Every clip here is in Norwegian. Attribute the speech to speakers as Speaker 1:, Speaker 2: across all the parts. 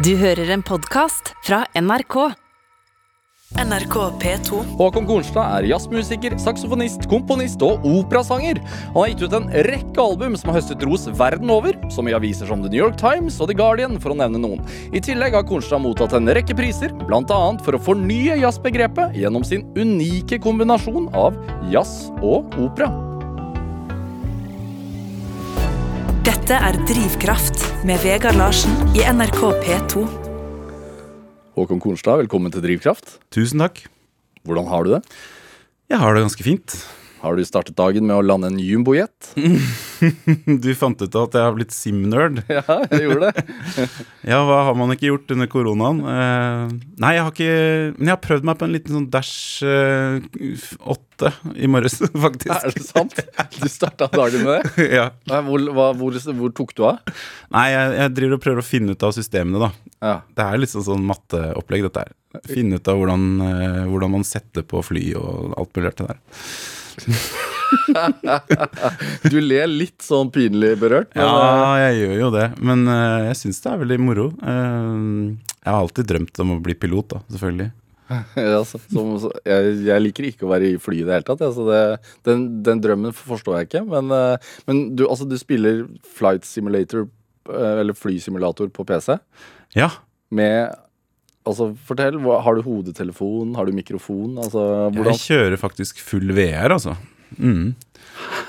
Speaker 1: Du hører en podkast fra NRK.
Speaker 2: NRK P2.
Speaker 3: Håkon Kornstad er jazzmusiker, saksofonist, komponist og operasanger. Han har gitt ut en rekke album som har høstet ros verden over, som i aviser som The New York Times og The Guardian, for å nevne noen. I tillegg har Kornstad mottatt en rekke priser, bl.a. for å fornye jazzbegrepet gjennom sin unike kombinasjon av jazz og opera.
Speaker 2: Dette er Drivkraft med Vegard Larsen i NRK P2.
Speaker 3: Håkon Kornstad, velkommen til Drivkraft.
Speaker 4: Tusen takk.
Speaker 3: Hvordan har du det?
Speaker 4: Jeg har det ganske fint.
Speaker 3: Har du startet dagen med å lande en jumbojet?
Speaker 4: Du fant ut at jeg har blitt sim-nerd.
Speaker 3: Ja, jeg gjorde det.
Speaker 4: Ja, hva har man ikke gjort under koronaen? Uh, nei, jeg har ikke Men jeg har prøvd meg på en liten sånn Dash uh, 8 i morges, faktisk.
Speaker 3: Er det sant? Du starta dagen med det?
Speaker 4: ja.
Speaker 3: Hvor, hva, hvor, hvor tok du av?
Speaker 4: Nei, jeg, jeg driver og prøver å finne ut av systemene, da.
Speaker 3: Ja.
Speaker 4: Det er litt sånn, sånn matteopplegg, dette her. Finne ut av hvordan, uh, hvordan man setter på fly og alt mulig rart det der.
Speaker 3: Du ler litt sånn pinlig berørt. Men,
Speaker 4: Ja, jeg gjør jo det. Men uh, jeg syns det er veldig moro. Uh, jeg har alltid drømt om å bli pilot, da, selvfølgelig.
Speaker 3: Ja, så, som, så, jeg, jeg liker ikke å være i fly i det hele tatt. Altså det, den, den drømmen forstår jeg ikke. Men, uh, men du, altså, du spiller flight simulator, eh, eller flysimulator, på PC
Speaker 4: Ja.
Speaker 3: med Altså, fortell. Har du hodetelefon? Har du mikrofon? Altså, hvordan
Speaker 4: Jeg kjører faktisk full VR, altså. Mm.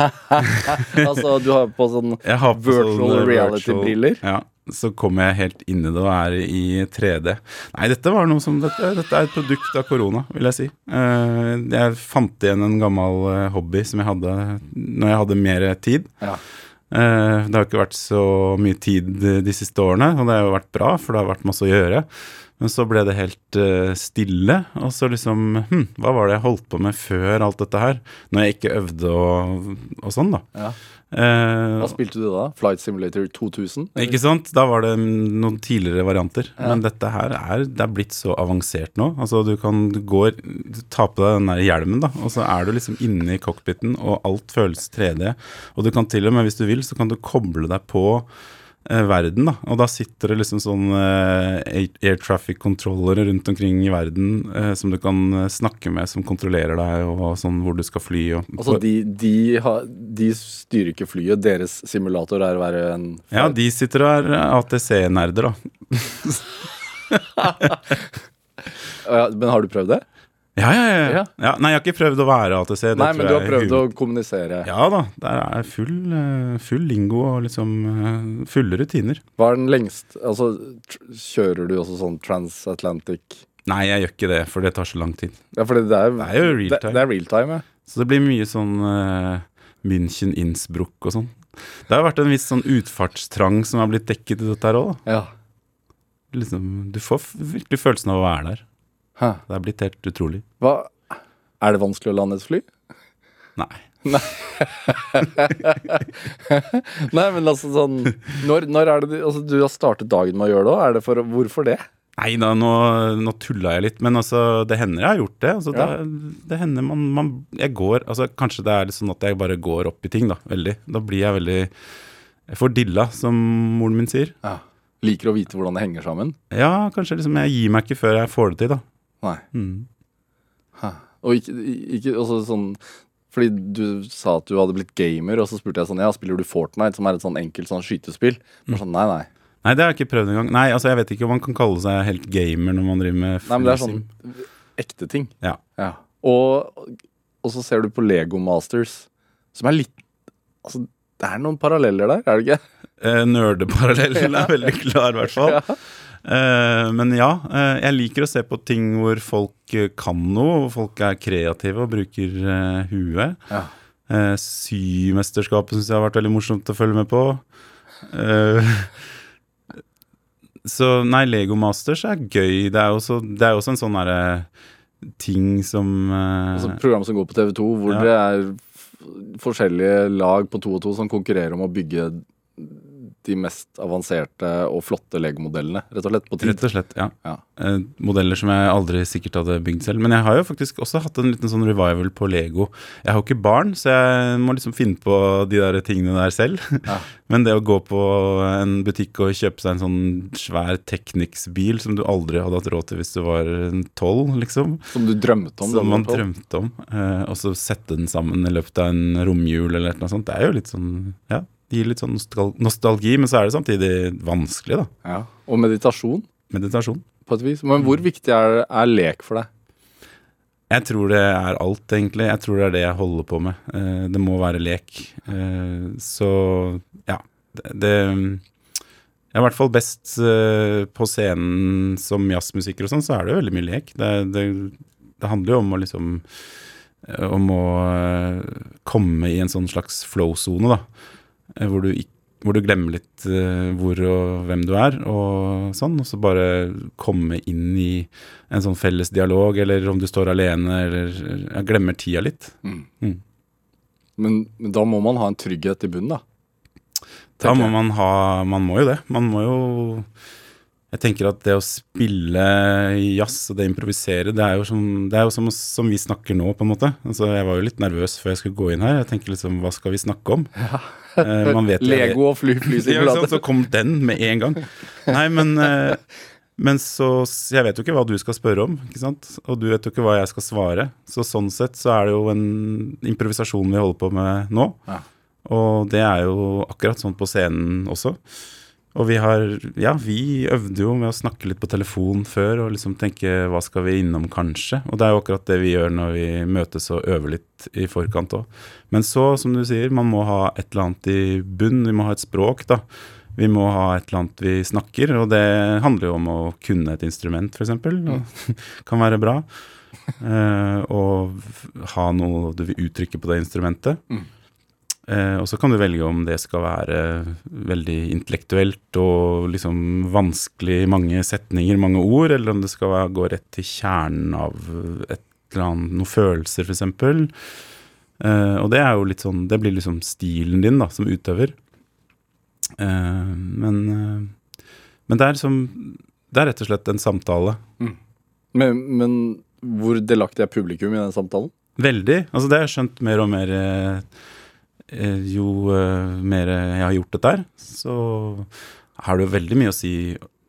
Speaker 3: Altså, du har på sånn
Speaker 4: har på
Speaker 3: Virtual
Speaker 4: sånn
Speaker 3: reality-briller?
Speaker 4: Ja, så kommer jeg helt inn i det og er i 3D. Nei, dette var noe som Dette, dette er et produkt av korona, vil jeg si. Eh, jeg fant igjen en gammel eh, hobby som jeg hadde når jeg hadde mer tid.
Speaker 3: Ja.
Speaker 4: Eh, det har ikke vært så mye tid de siste årene, og det har jo vært bra, for det har vært masse å gjøre. Men så ble det helt uh, stille, og så liksom hm, Hva var det jeg holdt på med før alt dette her? Når jeg ikke øvde og, og sånn, da.
Speaker 3: Ja.
Speaker 4: Uh,
Speaker 3: Hva spilte du da? Flight Simulator 2000?
Speaker 4: ikke sant? Da var det noen tidligere varianter. Men dette her er, det er blitt så avansert nå. Altså Du kan gå, ta på deg den der hjelmen, da, og så er du liksom inne i cockpiten, og alt føles 3D. Og du kan til og med, hvis du vil, så kan du koble deg på verden, da. Og da sitter det liksom sånn eh, air traffic controllere rundt omkring i verden eh, som du kan eh, snakke med, som kontrollerer deg, og sånn hvor du skal fly. Og,
Speaker 3: Altså, de, de, har, de styrer ikke flyet. Deres simulator er å være en
Speaker 4: ja, de sitter og er ATC-nerder, da.
Speaker 3: Men har du prøvd det?
Speaker 4: Ja, ja, ja.
Speaker 3: Ja.
Speaker 4: ja. Nei, jeg har ikke prøvd å være ATC. det
Speaker 3: Nei, men du har prøvd å kommunisere.
Speaker 4: Ja da, det er full, eh, full lingo og liksom eh, fulle rutiner.
Speaker 3: Hva er den lengst Altså, kjører du også sånn transatlantic
Speaker 4: Nei, jeg gjør ikke det, for det tar så lang tid.
Speaker 3: Ja, for det, det er
Speaker 4: Det er jo real
Speaker 3: det,
Speaker 4: time.
Speaker 3: det er real time, ja.
Speaker 4: Så det blir mye sånn uh, München, Innsbruck og sånn. Det har vært en viss sånn utfartstrang som har blitt dekket i dette her òg.
Speaker 3: ja.
Speaker 4: Liksom, du får virkelig følelsen av å være der.
Speaker 3: Hæ.
Speaker 4: Det er blitt helt utrolig.
Speaker 3: Hva Er det vanskelig å lande et fly?
Speaker 4: Nei.
Speaker 3: Nei, men altså sånn Når, når er det du Altså, du har startet dagen med å gjøre det òg? Er det for Hvorfor det?
Speaker 4: Nei da, nå, nå tulla jeg litt, men altså, det hender jeg har gjort det. Altså,
Speaker 3: Ja.
Speaker 4: det, det hender man, man Jeg går altså, Kanskje det er litt sånn at jeg bare går opp i ting, da. Veldig. Da blir jeg veldig Jeg får dilla, som moren min sier.
Speaker 3: Ja. Liker å vite hvordan det henger sammen?
Speaker 4: Ja, kanskje liksom jeg gir meg ikke før jeg får det til, da.
Speaker 3: Nei.
Speaker 4: Mm.
Speaker 3: Og ikke, ikke også sånn Fordi du sa at du hadde blitt gamer, og så spurte jeg sånn Ja, spiller du Fortnite, som er et sånn enkelt sånn skytespill? Mm. Sånn, nei, nei.
Speaker 4: Nei, det har jeg ikke prøvd engang. Nei, altså, jeg vet ikke om man kan kalle seg helt gamer når man driver med
Speaker 3: Nei, men det er sånn ekte ting.
Speaker 4: Ja.
Speaker 3: Ja. Og, og så ser du på Lego Masters, som er litt Altså, det er noen paralleller der, er det ikke?
Speaker 4: Eh, Nerdeparallellen er veldig klar, i hvert fall.
Speaker 3: Ja.
Speaker 4: Eh, men ja, eh, jeg liker å se på ting hvor folk eh, kan noe, hvor folk er kreative og bruker huet.
Speaker 3: Ja.
Speaker 4: Symesterskapet syns jeg har vært veldig morsomt å følge med på. Så nei, Lego Masters er gøy. Det er også, det er også en sånn derre ting som
Speaker 3: Altså, program som går på TV2, hvor
Speaker 4: Ja.
Speaker 3: det er forskjellige lag på to og to som konkurrerer om å bygge de mest avanserte og flotte Lego-modellene, rett og slett, på tid.
Speaker 4: Rett og slett, ja.
Speaker 3: Ja.
Speaker 4: Eh, modeller som jeg aldri sikkert hadde bygd selv. Men jeg har jo faktisk også hatt en liten sånn revival på Lego. Jeg har jo ikke barn, så jeg må liksom finne på de der tingene der selv.
Speaker 3: Ja.
Speaker 4: Men det å gå på en butikk og kjøpe seg en sånn svær Technics-bil som du aldri hadde hatt råd til hvis du var tolv, liksom.
Speaker 3: Som du drømte om.
Speaker 4: Som man drømte om. Eh, og så sette den sammen i løpet av en romjul eller noe sånt. Det er jo litt sånn Ja, det gir litt sånn nostalgi, men så er det samtidig vanskelig, da.
Speaker 3: Ja. Og meditasjon,
Speaker 4: Meditasjon.
Speaker 3: på et vis. Men hvor viktig er, er lek for deg?
Speaker 4: Jeg tror det er alt, egentlig. Jeg tror det er det jeg holder på med. Eh, det må være lek. Eh, så ja. Det, det Jeg er i hvert fall best eh, på scenen som jazzmusiker og sånn, så er det jo veldig mye lek. Det, det, det handler jo om å liksom Om å komme i en sånn slags flow-sone, da. Eh, Hvor du, hvor du glemmer litt eh, hvor og hvem du er, og sånn. Og så bare komme inn i en sånn felles dialog, eller om du står alene, eller glemmer tida litt. Mm.
Speaker 3: Men, men da må man ha en trygghet i bunnen, da.
Speaker 4: Da må man ha Man må jo det. Man må jo Jeg tenker at det å spille jazz og det improvisere, det er jo som, det er jo som, som vi snakker nå, på en måte. Altså, jeg var jo litt nervøs før jeg skulle gå inn her. Jeg tenker liksom, hva skal vi snakke om? Jo-
Speaker 3: Lego og fly,
Speaker 4: Ja,
Speaker 3: flysimulator.
Speaker 4: så kom den med en gang. Nei, men, eh, men så Jeg vet jo ikke hva du skal spørre om, ikke sant? Og du vet jo ikke hva jeg skal svare. Så sånn sett så er det jo en improvisasjon vi holder på med nå.
Speaker 3: Ja.
Speaker 4: Og det er jo akkurat sånn på scenen også. Og vi har Ja, vi øvde jo med å snakke litt på telefon før og liksom tenke hva skal vi innom, kanskje. Og det er jo akkurat det vi gjør når vi møtes og øver litt i forkant òg. Men så, som du sier, man må ha et eller annet i bunn. Vi må ha et språk, da. Vi må ha et eller annet vi snakker, og det handler jo om å kunne et instrument, f.eks. Kan være bra. Eh, og ha noe du vil uttrykke på det instrumentet.
Speaker 3: Mm.
Speaker 4: Eh, og så kan du velge om det skal være veldig intellektuelt og liksom vanskelig, mange setninger, mange ord, eller om det skal være, gå rett til kjernen av et eller annet, noen følelser, f.eks. Eh, og det er jo litt sånn Det blir liksom stilen din da, som utøver. Eh, men, eh, men det er som Det er rett og slett en samtale.
Speaker 3: Men, men hvor delaktig er publikum i den samtalen?
Speaker 4: Veldig. Altså det har jeg skjønt mer og mer eh, eh, Jo eh, mer jeg har gjort dette her, så har det jo veldig mye å si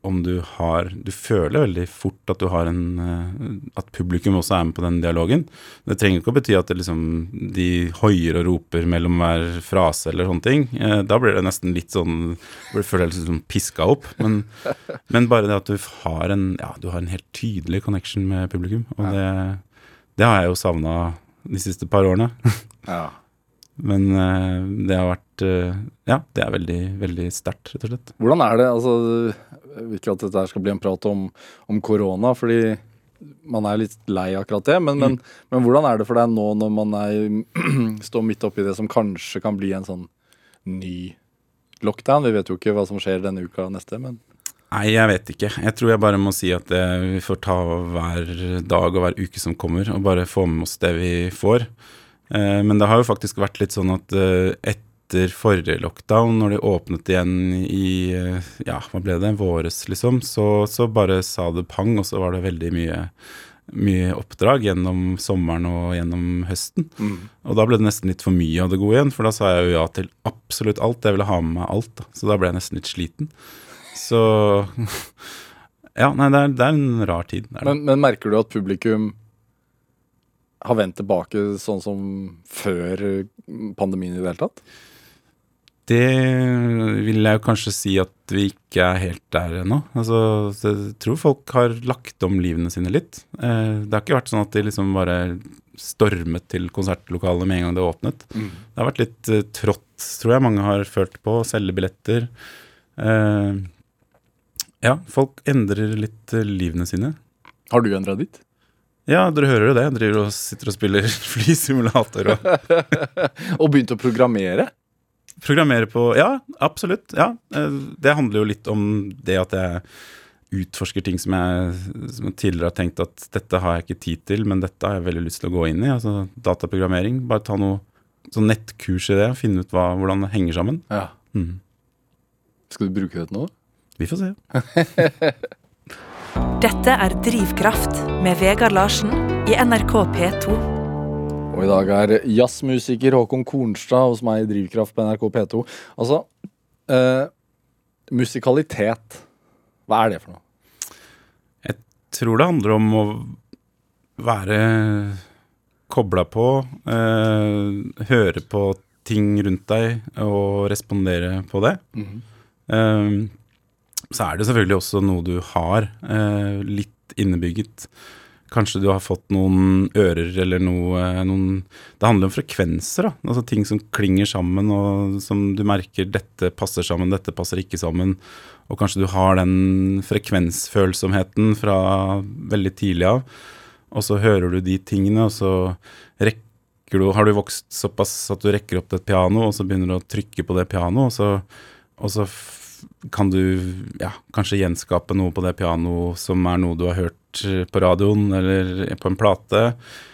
Speaker 4: om du har Du føler veldig fort at du har en eh, At publikum også er med på den dialogen. Det trenger ikke å bety at det liksom, de hoier og roper mellom hver frase eller sånne ting. Eh, da blir det nesten litt sånn det Du føler deg liksom piska opp. Men, men bare det at du har en Ja, du har en helt tydelig connection med publikum. Og det, det har jeg jo savna de siste par årene.
Speaker 3: Ja.
Speaker 4: Men eh, det har vært eh, Ja, det er veldig, veldig sterkt, rett og slett.
Speaker 3: Hvordan er det? altså, Jeg vil ikke at dette skal bli en prat om, om korona, fordi man er litt lei akkurat det. Men, men, men hvordan er det for deg nå når man er, står midt oppi det som kanskje kan bli en sånn ny lockdown? Vi vet jo ikke hva som skjer denne uka og neste, men
Speaker 4: Nei, jeg vet ikke. Jeg tror jeg bare må si at det, vi får ta hver dag og hver uke som kommer, og bare få med oss det vi får. Eh, men det har jo faktisk vært litt sånn at eh, etter forrige lockdown, når de åpnet igjen i eh, ja, hva ble det, våres liksom, så, så bare sa det pang, og så var det veldig mye mye oppdrag gjennom sommeren og gjennom høsten. Og da ble det nesten litt for mye av det gode igjen, for da sa jeg jo ja til absolutt alt. Jeg ville ha med meg alt, da. så da ble jeg nesten litt sliten. Så Ja, nei, det er, det er en rar tid.
Speaker 3: Men, men merker du at publikum har vendt tilbake sånn som før pandemien i det hele tatt?
Speaker 4: Det vil jeg jo kanskje si at vi ikke er helt der ennå. Altså, jeg tror folk har lagt om livene sine litt. Eh, det har ikke vært sånn at de liksom bare stormet til konsertlokalet med en gang det åpnet. Det har vært litt eh, trått, tror jeg mange har følt på. Selge billetter. Eh, ja, folk endrer litt livene sine.
Speaker 3: Har du endra ditt?
Speaker 4: Ja, dere hører jo det. Og sitter og spiller flysimulator og
Speaker 3: Og begynt å programmere?
Speaker 4: Programmere på Ja, absolutt. Ja. Eh, Det handler jo litt om det at jeg utforsker ting som jeg, som jeg tidligere har tenkt at dette har jeg ikke tid til, men dette har jeg veldig lyst til å gå inn i. Altså dataprogrammering. Bare ta noe sånn nettkurs i det, og finne ut hva, hvordan det henger sammen.
Speaker 3: Ja.
Speaker 4: Mm.
Speaker 3: Skal du bruke det til noe?
Speaker 4: Vi får se.
Speaker 2: Dette er Drivkraft med Vegard Larsen i NRK P2.
Speaker 3: Og i dag er jazzmusiker Håkon Kornstad hos meg i Drivkraft på NRK P2. Altså, eh, musikalitet. Hva er det for noe?
Speaker 4: Jeg tror det handler om å være kobla på, eh, høre på ting rundt deg og respondere på det. Eh, så er det selvfølgelig også noe du har eh, litt innebygget. Kanskje du har fått noen ører eller noe noen, Det handler om frekvenser, da. Altså ting som klinger sammen, og som du merker dette passer sammen, dette passer ikke sammen. Og kanskje du har den frekvensfølsomheten fra veldig tidlig av. Og så hører du de tingene, og så rekker du Har du vokst såpass at du rekker opp til et piano, og så begynner du å trykke på det pianoet, og så, og så kan du ja, kanskje gjenskape noe på det pianoet som er noe du har hørt på radioen eller på en plate.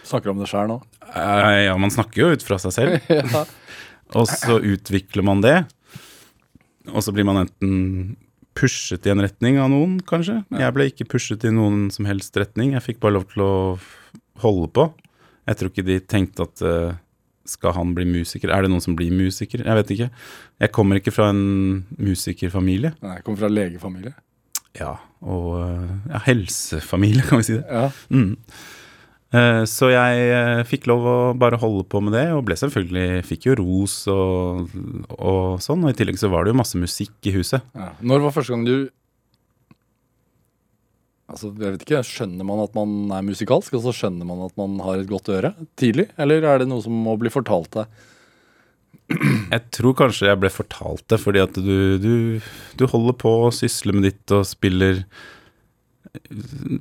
Speaker 3: Snakker om det sjøl nå?
Speaker 4: Eh, Ja, man snakker jo ut fra seg selv.
Speaker 3: ja.
Speaker 4: Og så utvikler man det. Og så blir man enten pushet i en retning av noen, kanskje. Jeg ble ikke pushet i noen som helst retning. Jeg fikk bare lov til å holde på. Jeg tror ikke de tenkte at eh, skal han bli musiker? Er det noen som blir musiker? Jeg vet ikke. Jeg kommer ikke fra en musikerfamilie.
Speaker 3: Nei, jeg kommer fra legefamilie.
Speaker 4: Ja, og eh, ja, helsefamilie, kan vi si det.
Speaker 3: Ja.
Speaker 4: Mm. Eh, Så jeg eh, fikk lov å bare holde på med det, og ble selvfølgelig Fikk jo ros og, og sånn. Og i tillegg så var det jo masse musikk i huset.
Speaker 3: Ja. Når var første gang du Altså, jeg vet ikke, Skjønner man at man er musikalsk, og så skjønner man at man har et godt øre tidlig? Eller er det noe som må bli fortalt deg?
Speaker 4: Jeg tror kanskje jeg ble fortalt det, fordi at du, du, du holder på å sysle med ditt og spiller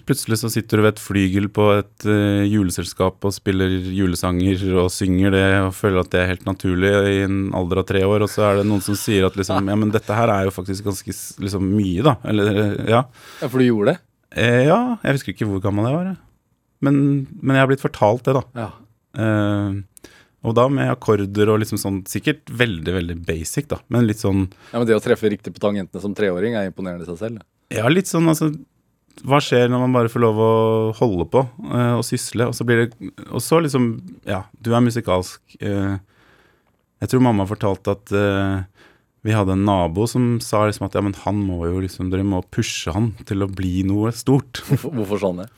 Speaker 4: Plutselig så sitter du ved et flygel på et uh, juleselskap og spiller julesanger og synger det og føler at det er helt naturlig i en alder av tre år, og så er det noen som sier at liksom Ja, men dette her er jo faktisk ganske liksom mye, da. Eller ja.
Speaker 3: Ja, For du gjorde det?
Speaker 4: Eh, ja, jeg husker ikke hvor gammel jeg var. Men, men jeg har blitt fortalt det, da.
Speaker 3: Ja.
Speaker 4: Eh, og da med akkorder og liksom sånn Sikkert veldig, veldig basic, da. Men litt sånn
Speaker 3: ja, Men det å treffe riktig på tangentene som treåring er imponerende i seg selv.
Speaker 4: Ja, litt sånn altså Hva skjer når man bare får lov å holde på eh, og sysle, og så blir det Og så liksom Ja, du er musikalsk. Eh, jeg tror mamma fortalte at eh, vi hadde en nabo som sa liksom at ja, men han må jo liksom Dere må pushe han til å bli noe stort.
Speaker 3: Hvorfor, hvorfor sånn det?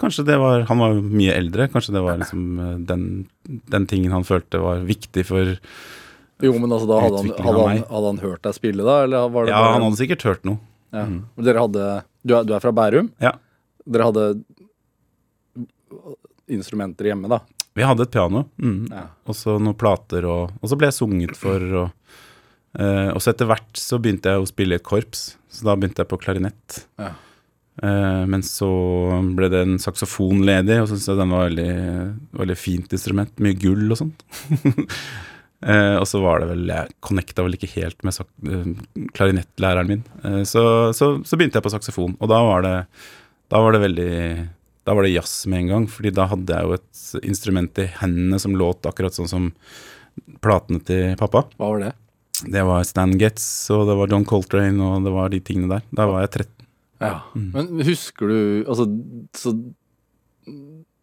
Speaker 4: Kanskje det var Han var jo mye eldre. Kanskje det var liksom eh, den, den tingen han følte var viktig for
Speaker 3: Jo, men altså, da hadde han, hadde, han, hadde han hørt deg spille, da? Eller var det
Speaker 4: Ja,
Speaker 3: bare
Speaker 4: han hadde sikkert hørt noe.
Speaker 3: ja. Mm. Dere hadde du er, du er fra Bærum?
Speaker 4: Ja.
Speaker 3: Dere hadde instrumenter hjemme, da?
Speaker 4: Vi hadde et piano. Mm.
Speaker 3: Ja.
Speaker 4: Og så noen plater, og, og så ble jeg sunget for. Og, eh, og så etter hvert så begynte jeg å spille i et korps, så da begynte jeg på klarinett.
Speaker 3: Ja.
Speaker 4: Uh, men så ble det en saksofon ledig, og så syntes jeg den var veldig, veldig fint instrument. Mye gull og sånt. uh, og så var det vel Jeg connecta vel ikke helt med klarinettlæreren min. Så, så, så begynte jeg på saksofon, og da var det, da var det veldig da var det jazz med en gang, fordi da hadde jeg jo et instrument i hendene som låt akkurat sånn som platene til pappa.
Speaker 3: Hva var det?
Speaker 4: Det var Stan Getz, og det var John Coltrane, og det var de tingene der. Da var jeg 13.
Speaker 3: Ja.
Speaker 4: Mm.
Speaker 3: Men husker du Altså, så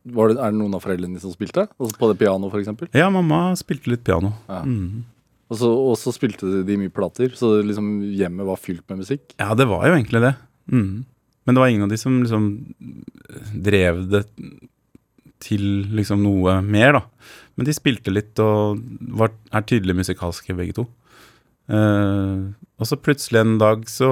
Speaker 3: var det, Er det noen av foreldrene dine som spilte? Altså På det pianoet, eksempel?
Speaker 4: Ja, mamma spilte litt piano.
Speaker 3: Ja.
Speaker 4: Mm.
Speaker 3: Og så, og så spilte de mye plater, så liksom hjemmet var fylt med musikk?
Speaker 4: Ja, det var jo egentlig det. Mm. Men det var ingen av de som liksom drev det til liksom noe mer, da. Men de spilte litt og var, er tydelig musikalske, begge to. Eh, og så plutselig en dag så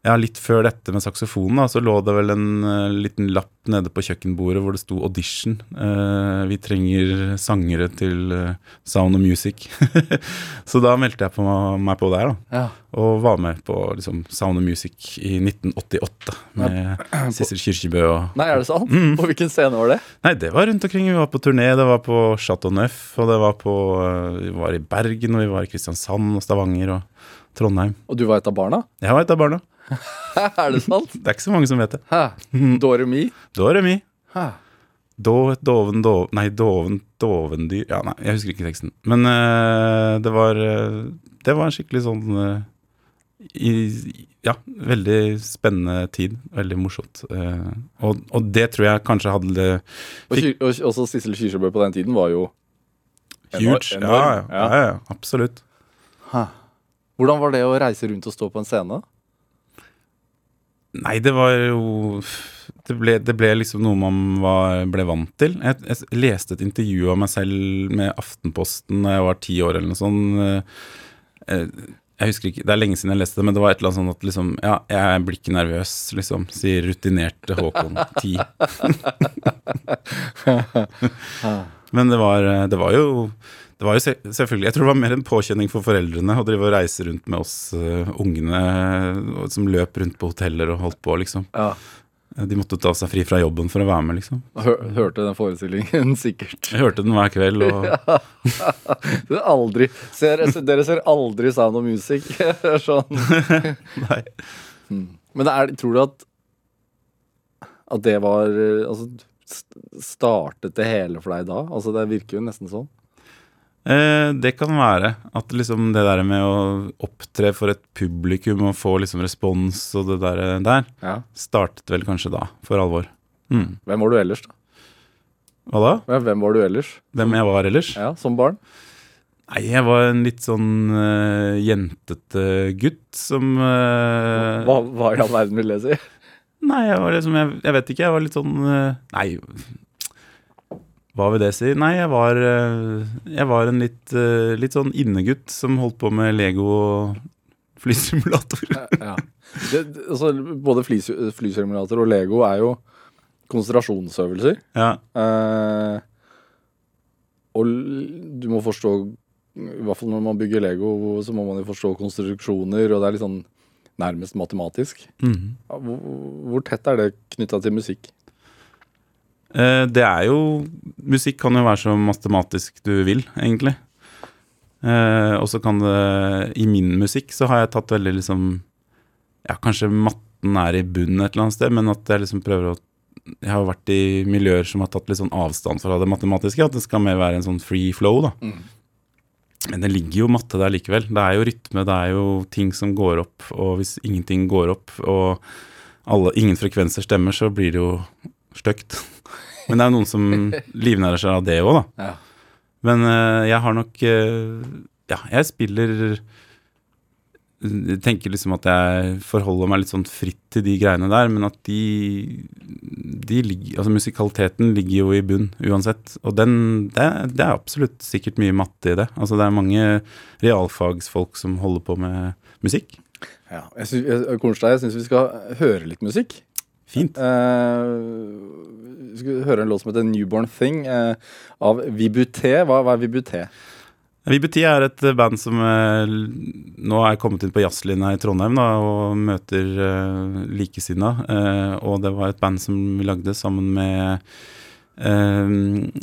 Speaker 4: Ja, litt før dette med saksofonen, da, så lå det vel en uh, liten lapp nede på kjøkkenbordet hvor det sto 'audition'. Uh, vi trenger sangere til uh, Sound of Music. så da meldte jeg på meg på der, da.
Speaker 3: Ja.
Speaker 4: Og var med på liksom, Sound of Music i 1988 med Sissel Kyrkjebø og
Speaker 3: Nei, er det sant?
Speaker 4: Mm.
Speaker 3: På hvilken scene var det?
Speaker 4: Nei, det var rundt omkring. Vi var på turné. Det var på Chateau Neuf, og det var på Vi var i Bergen, og vi var i Kristiansand og Stavanger og Trondheim.
Speaker 3: Og du var et av barna?
Speaker 4: Jeg var et av barna.
Speaker 3: er det sant?
Speaker 4: Det er ikke så mange som vet det.
Speaker 3: Hæ? Doremi?
Speaker 4: Da er det mi. Doven, dov, nei, doven, dovendyr Ja, nei, jeg husker ikke teksten. Men uh, det var uh, Det var en skikkelig sånn uh, i, ja, veldig spennende tid. Veldig morsomt. Og, og det tror jeg kanskje hadde
Speaker 3: Og, Kyr- og også Sissel Kyrkjebø på den tiden var jo
Speaker 4: huge.
Speaker 3: enorm.
Speaker 4: Ja, ja, ja, ja, absolutt.
Speaker 3: Hvordan var det å reise rundt og stå på en scene?
Speaker 4: Nei, det var jo Det ble, det ble liksom noe man var, ble vant til. Jeg, jeg leste et intervju av meg selv med Aftenposten da jeg var ti år, eller noe sånt. Eh, eh, Jeg husker ikke, Det er lenge siden jeg leste det, men det var et eller annet sånn at liksom Ja, jeg blir ikke nervøs, liksom, sier rutinerte Håkon 10. men det var, det var jo det var jo selvfølgelig, Jeg tror det var mer en påkjenning for foreldrene å drive og reise rundt med oss uh, ungene som løp rundt på hoteller og holdt på, liksom.
Speaker 3: Ja.
Speaker 4: De måtte ta seg fri fra jobben for å være med, liksom.
Speaker 3: Hør, hørte den forestillingen sikkert.
Speaker 4: Jeg hørte den hver kveld, og
Speaker 3: er aldri, ser, dere ser aldri Sound of Music. Sånn.
Speaker 4: Nei.
Speaker 3: Men er, tror du at At det var eh, Altså, startet det hele for deg da? Altså, det virker jo nesten sånn.
Speaker 4: Eh, det kan være at liksom det der med å opptre for et publikum og få liksom respons og det der, der
Speaker 3: Ja.
Speaker 4: startet vel kanskje da, for alvor. Mm.
Speaker 3: Hvem var du ellers, da?
Speaker 4: Hva da?
Speaker 3: Hvem var du ellers?
Speaker 4: Hvem jeg var ellers?
Speaker 3: Ja, Som barn?
Speaker 4: Nei, jeg var en litt sånn uh, jentete gutt som uh,
Speaker 3: Hva, hva i all verden vil det si?
Speaker 4: Nei, jeg var liksom Jeg, jeg vet ikke, jeg var litt sånn uh, Nei, hva vil det si? Nei, jeg var eh, Jeg var en litt, eh, litt sånn innegutt som holdt på med Lego og flysimulator.
Speaker 3: Ja. Det, altså, både flys- flysimulator og Lego er jo konsentrasjonsøvelser.
Speaker 4: Ja.
Speaker 3: Eh, og du må forstå I hvert fall når man bygger Lego, så må man jo forstå konstruksjoner, og det er litt sånn nærmest matematisk.
Speaker 4: Mm
Speaker 3: -hmm. Hvor, hvor tett er det knytta til musikk?
Speaker 4: Eh, det er jo Musikk kan jo være så matematisk du vil, egentlig. Eh, og så kan det I min musikk så har jeg tatt veldig liksom Ja, kanskje matten er i bunnen et eller annet sted, men at jeg liksom prøver å Jeg har vært i miljøer som har tatt litt sånn avstand fra det matematiske. At det skal mer være en sånn free flow, da. Men det ligger jo matte der likevel. Det er jo rytme, det er jo ting som går opp. Og hvis ingenting går opp, og alle, ingen frekvenser stemmer, så blir det jo stygt. Men det er jo noen som livnærer seg av det òg, da.
Speaker 3: Ja.
Speaker 4: Men uh, jeg har nok uh, Ja, jeg spiller Jeg tenker liksom at jeg forholder meg litt sånn fritt til de greiene der, men at de, de ligger, altså Musikaliteten ligger jo i bunn uansett. Og den, det, det er absolutt sikkert mye matte i det. Altså Det er mange realfagsfolk som holder på med musikk.
Speaker 3: Ja, jeg synes, jeg, Kornstad, jeg syns vi skal høre litt musikk.
Speaker 4: Fint.
Speaker 3: Eh, vi skal høre en låt som heter 'Newborn Thing' eh, av Vibuté. Hva, hva er Vibuté?
Speaker 4: Vibuté er et eh, band som eh, nå er kommet inn på jazzlinja i Trondheim da, og møter uh, likesinna. Og det var et band som vi lagde sammen med eh,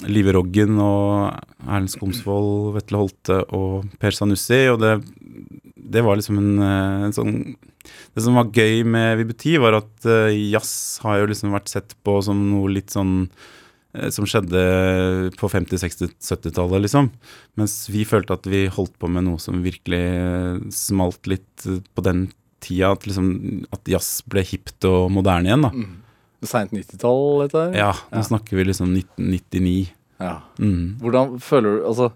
Speaker 4: Live Roggen og Erlend Skomsvold, Vetle Holte og Per Sanussi. Og det, det var liksom en, eh, en sånn Det som var gøy med Vibuti, var at uh, jazz har jo liksom vært sett på som noe litt sånn uh, som skjedde på 50-, 60-, 70-tallet, liksom. Mens vi følte at vi holdt på med noe som virkelig uh, smalt litt på den tida. At, liksom, at jazz ble hipt og moderne igjen, da.
Speaker 3: Seint 90-tall, dette her?
Speaker 4: Ja, nå snakker vi liksom 1999.
Speaker 3: Ja.
Speaker 4: Mm.
Speaker 3: Hvordan føler du Altså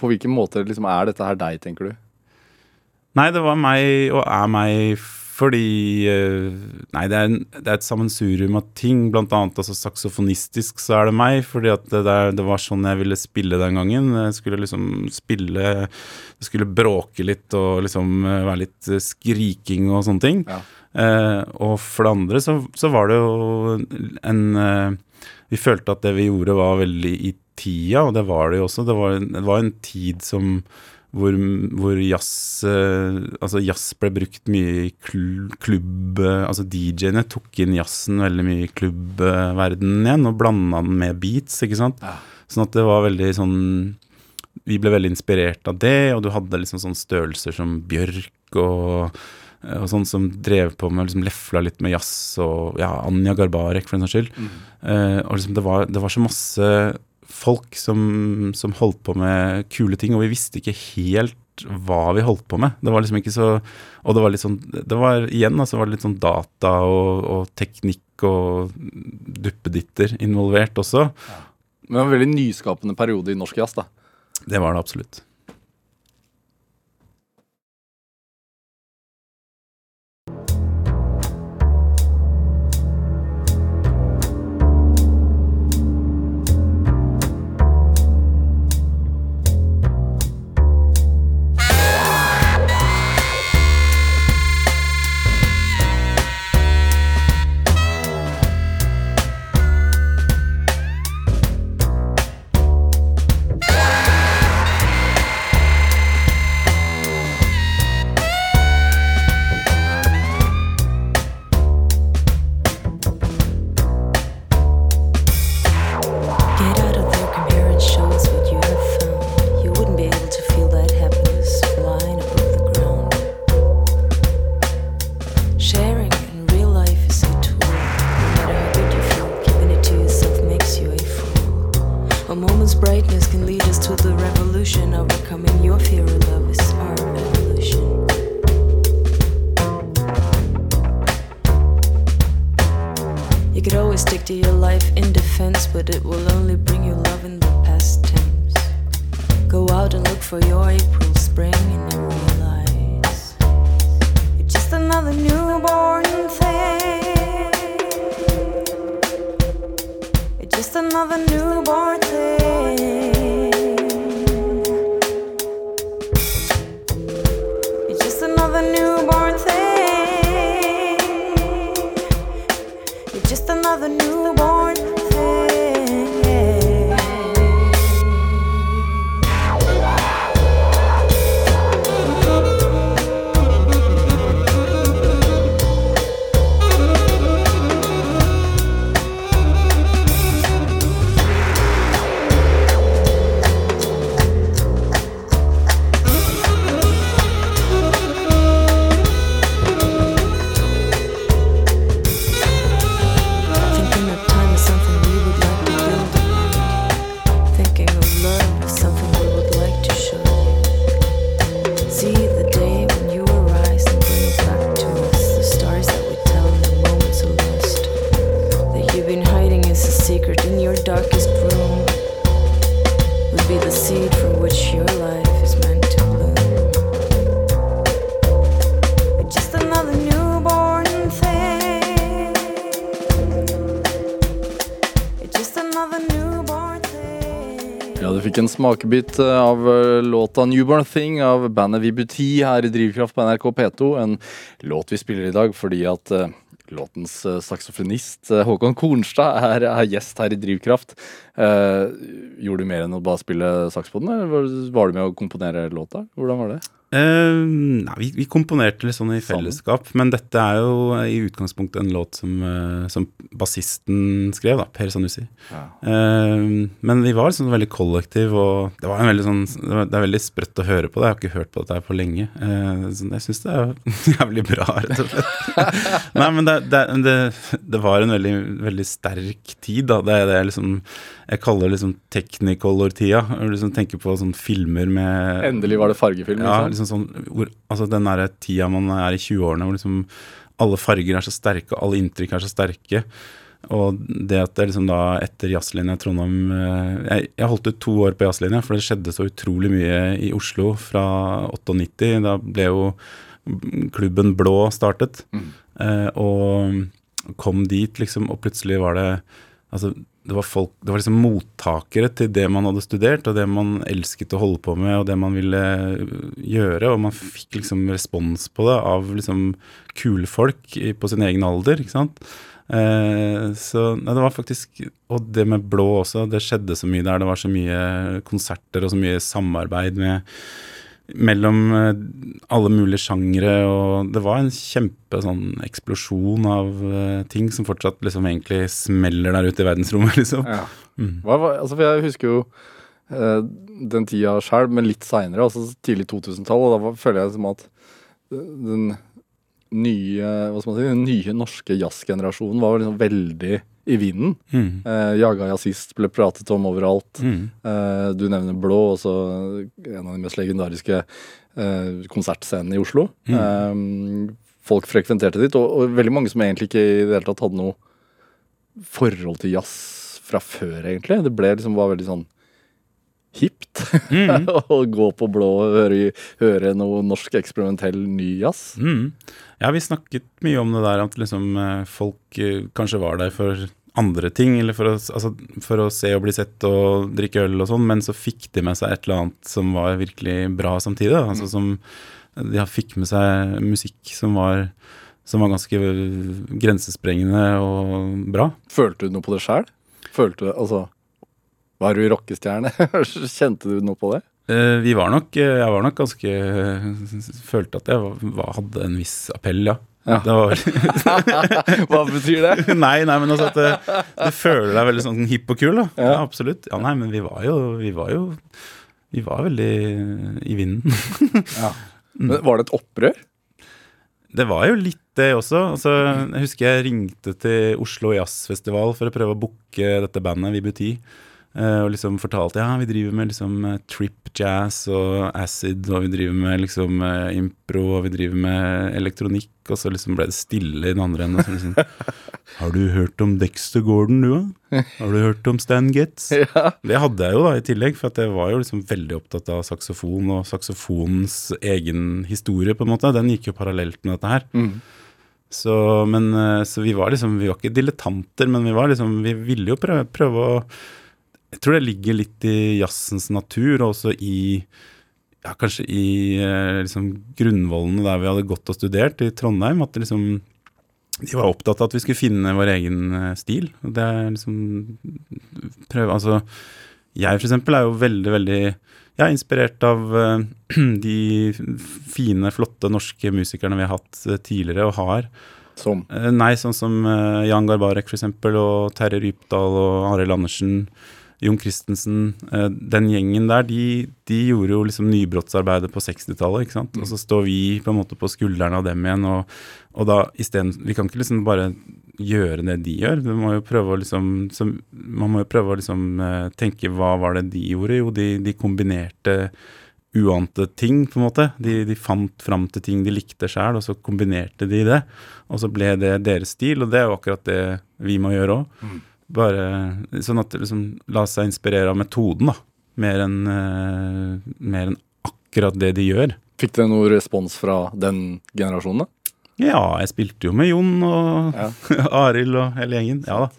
Speaker 3: På hvilken måte liksom, er dette her deg, tenker du?
Speaker 4: Nei, det var meg og er meg fordi eh, Nei, det er, en, det er et sammensurium av ting. Blant annet altså, saksofonistisk så er det meg, fordi det, der, det var sånn jeg ville spille den gangen. Jeg skulle liksom spille Det skulle bråke litt og liksom eh, være litt eh, skriking og sånne ting.
Speaker 3: Ja.
Speaker 4: Eh, og for det andre så, så var det jo en eh, Vi følte at det vi gjorde var veldig i tida, og det var det jo også. Det var, det var en tid som hvor, hvor jazz eh, Altså jazz ble brukt mye i klubb eh, Altså DJ-ene tok inn jazzen veldig mye i klubbverdenen igjen, og blanda den med beats, ikke sant.
Speaker 3: Ja.
Speaker 4: Sånn at det var veldig sånn Vi ble veldig inspirert av det, og du hadde liksom sånne størrelser som Bjørk og og sånn som drev på med liksom lefla litt med jazz, og ja, Anja Garbarek for den saks skyld. Eh, og liksom det var, det var så masse folk som, som holdt på med kule ting, og vi visste ikke helt hva vi holdt på med. Det var liksom ikke så Og det var litt sånn Det var igjen altså var det litt sånn data og, og teknikk og duppeditter involvert også.
Speaker 3: Men det var en veldig nyskapende periode i norsk jazz, da.
Speaker 4: Det var det absolutt.
Speaker 3: Smakebit eh, av eh, låta 'Newborn Thing' av bandet Vibuti her i Drivkraft på NRK P2. En låt vi spiller i dag fordi at eh, låtens saksofonist Håkon Kornstad er, er gjest her i Drivkraft. Eh, gjorde du mer enn å bare spille saks på den, var du med å komponere låta? Hvordan var det?
Speaker 4: Eh, nei, vi, vi komponerte litt sånn i
Speaker 3: Sammen.
Speaker 4: fellesskap, men dette er jo i utgangspunktet en låt som, uh, som bassisten skrev, da, Per Sanussi.
Speaker 3: Ja.
Speaker 4: Uh, men vi var sånn veldig kollektiv, og det var en veldig sånn Det var- det er veldig sprøtt å høre på det. Jeg har ikke hørt på dette her på lenge. Eh, så jeg syns det er jævlig bra, rett og slett. Nei, men det, det, det, det var en veldig, veldig sterk tid, da. Det er det jeg liksom Jeg kaller det liksom technicolor-tida. Liksom tenker på sånne filmer med
Speaker 3: Endelig var det fargefilm.
Speaker 4: ja,
Speaker 3: liksom.
Speaker 4: Liksom sånn hvor, Altså den derre tida man er i 20-årene hvor liksom alle farger er så sterke, og alle inntrykk er så sterke. Og det at det liksom da etter jazzlinja i Trondheim eh, jeg, jeg holdt ut to år på jazzlinja, for det skjedde så utrolig mye i Oslo fra 98. Da ble jo klubben Blå startet. Eh, og kom dit, liksom, og plutselig var det Altså, det var folk Det var liksom mottakere til det man hadde studert, og det man elsket å holde på med, og det man ville gjøre, og man fikk liksom respons på det av liksom kule folk på sin egen alder, ikke sant. Eh, så nei, det var faktisk Og det med blå også, det skjedde så mye der. Det var så mye konserter og så mye samarbeid med mellom eh, alle mulige sjangre, og det var en kjempe sånn eksplosjon av eh, ting som fortsatt liksom egentlig smeller der ute i verdensrommet, liksom.
Speaker 3: Ja. Hva, altså, for jeg husker jo eh, den tida sjøl, men litt seinere, altså tidlig 2000-tall, og da var, føler jeg som at den nye hva skal man si, den nye norske jazzgenerasjonen var liksom veldig i vinden.
Speaker 4: Mm.
Speaker 3: Eh, Jaga jazzist ble pratet om overalt.
Speaker 4: Mm.
Speaker 3: Eh, du nevner Blå, også en av de mest legendariske eh, konsertscenene i Oslo. Eh, folk frekventerte dit, og, og veldig mange som egentlig ikke i det hele tatt hadde noe forhold til jazz fra før, egentlig. Det ble liksom var veldig sånn hipt å gå på Blå og høre, høre noe norsk eksperimentell ny jazz.
Speaker 4: Mm. Ja, vi snakket mye om det der at liksom eh, folk eh, kanskje var der for andre ting, eller for å, altså, for å se og bli sett og drikke øl og sånn, men så fikk de med seg et eller annet som var virkelig bra samtidig. Da. Altså som De fikk med seg musikk som var, som var ganske grensesprengende og bra.
Speaker 3: Følte du noe på det sjæl? Følte du Altså, var du rockestjerne? Kjente du noe på det?
Speaker 4: Eh, Vi var nok, eh, jeg var nok ganske Følte at jeg var, hadde en viss appell, ja.
Speaker 3: Ja.
Speaker 4: Det var
Speaker 3: Hva betyr det?
Speaker 4: nei, nei, men altså at det, du føler deg veldig sånn hipp og kul, da. Ja,
Speaker 3: Ja.
Speaker 4: absolutt. Ja, nei, men vi var jo Vi var jo Vi var veldig i vinden.
Speaker 3: Men Var det et opprør?
Speaker 4: Det var jo litt det også. Altså, jeg husker jeg ringte til Oslo Jazzfestival for å prøve å booke dette bandet, Vibuti. eh, og liksom fortalte ja, vi driver med liksom eh, trip jazz og acid, og vi driver med liksom eh, impro, og vi driver med elektronikk. Og så liksom ble det stille i den andre enden. Liksom, Har du hørt om Dexter Gordon, du, òg? Har du hørt om Stan Getz?
Speaker 3: Ja.
Speaker 4: Det hadde jeg jo da i tillegg, for jeg var jo liksom veldig opptatt av saksofon og saksofonens egen historie, på en måte. Den gikk jo parallelt med dette her.
Speaker 3: Mm.
Speaker 4: Så, men, eh, så vi var liksom Vi var ikke dilettanter, men vi var liksom Vi ville jo prøve, prøve å Jeg tror det ligger litt i jazzens natur, og også i ja, kanskje i eh, liksom grunnvollene der vi hadde gått og studert i Trondheim, at liksom de var opptatt av at vi skulle finne vår egen eh, stil. Det er liksom prøve, altså, Jeg eksempel er jo veldig, veldig jeg er inspirert av eh, de fine, flotte norske musikerne vi har hatt tidligere og har.
Speaker 3: Som
Speaker 4: Nei, sånn som Jan Garbarek eksempel, og Terje Rypdal og Arild Andersen, Jon Christensen. eh, Den gjengen der, de, de gjorde jo liksom nybrottsarbeidet på 60-tallet, ikke sant. Og så står vi på en måte på skuldrene av dem igjen, og, og da isteden Vi kan ikke liksom bare gjøre det de gjør. Vi må jo prøve å liksom så, Man må jo prøve å liksom eh, tenke hva var det de gjorde? Jo, de, de kombinerte uante ting, på en måte. De, de fant fram til ting de likte sjøl, og så kombinerte de det. Og så ble det deres stil, og det er jo akkurat det vi må gjøre òg. Bare sånn at det liksom la seg inspirere av metoden, da. Mer enn eh, mer enn akkurat det de gjør.
Speaker 3: Fikk dere noe respons fra den generasjonen? da?
Speaker 4: Ja, jeg spilte jo med Jon og
Speaker 3: Ja.
Speaker 4: Arild og hele gjengen. Ja da.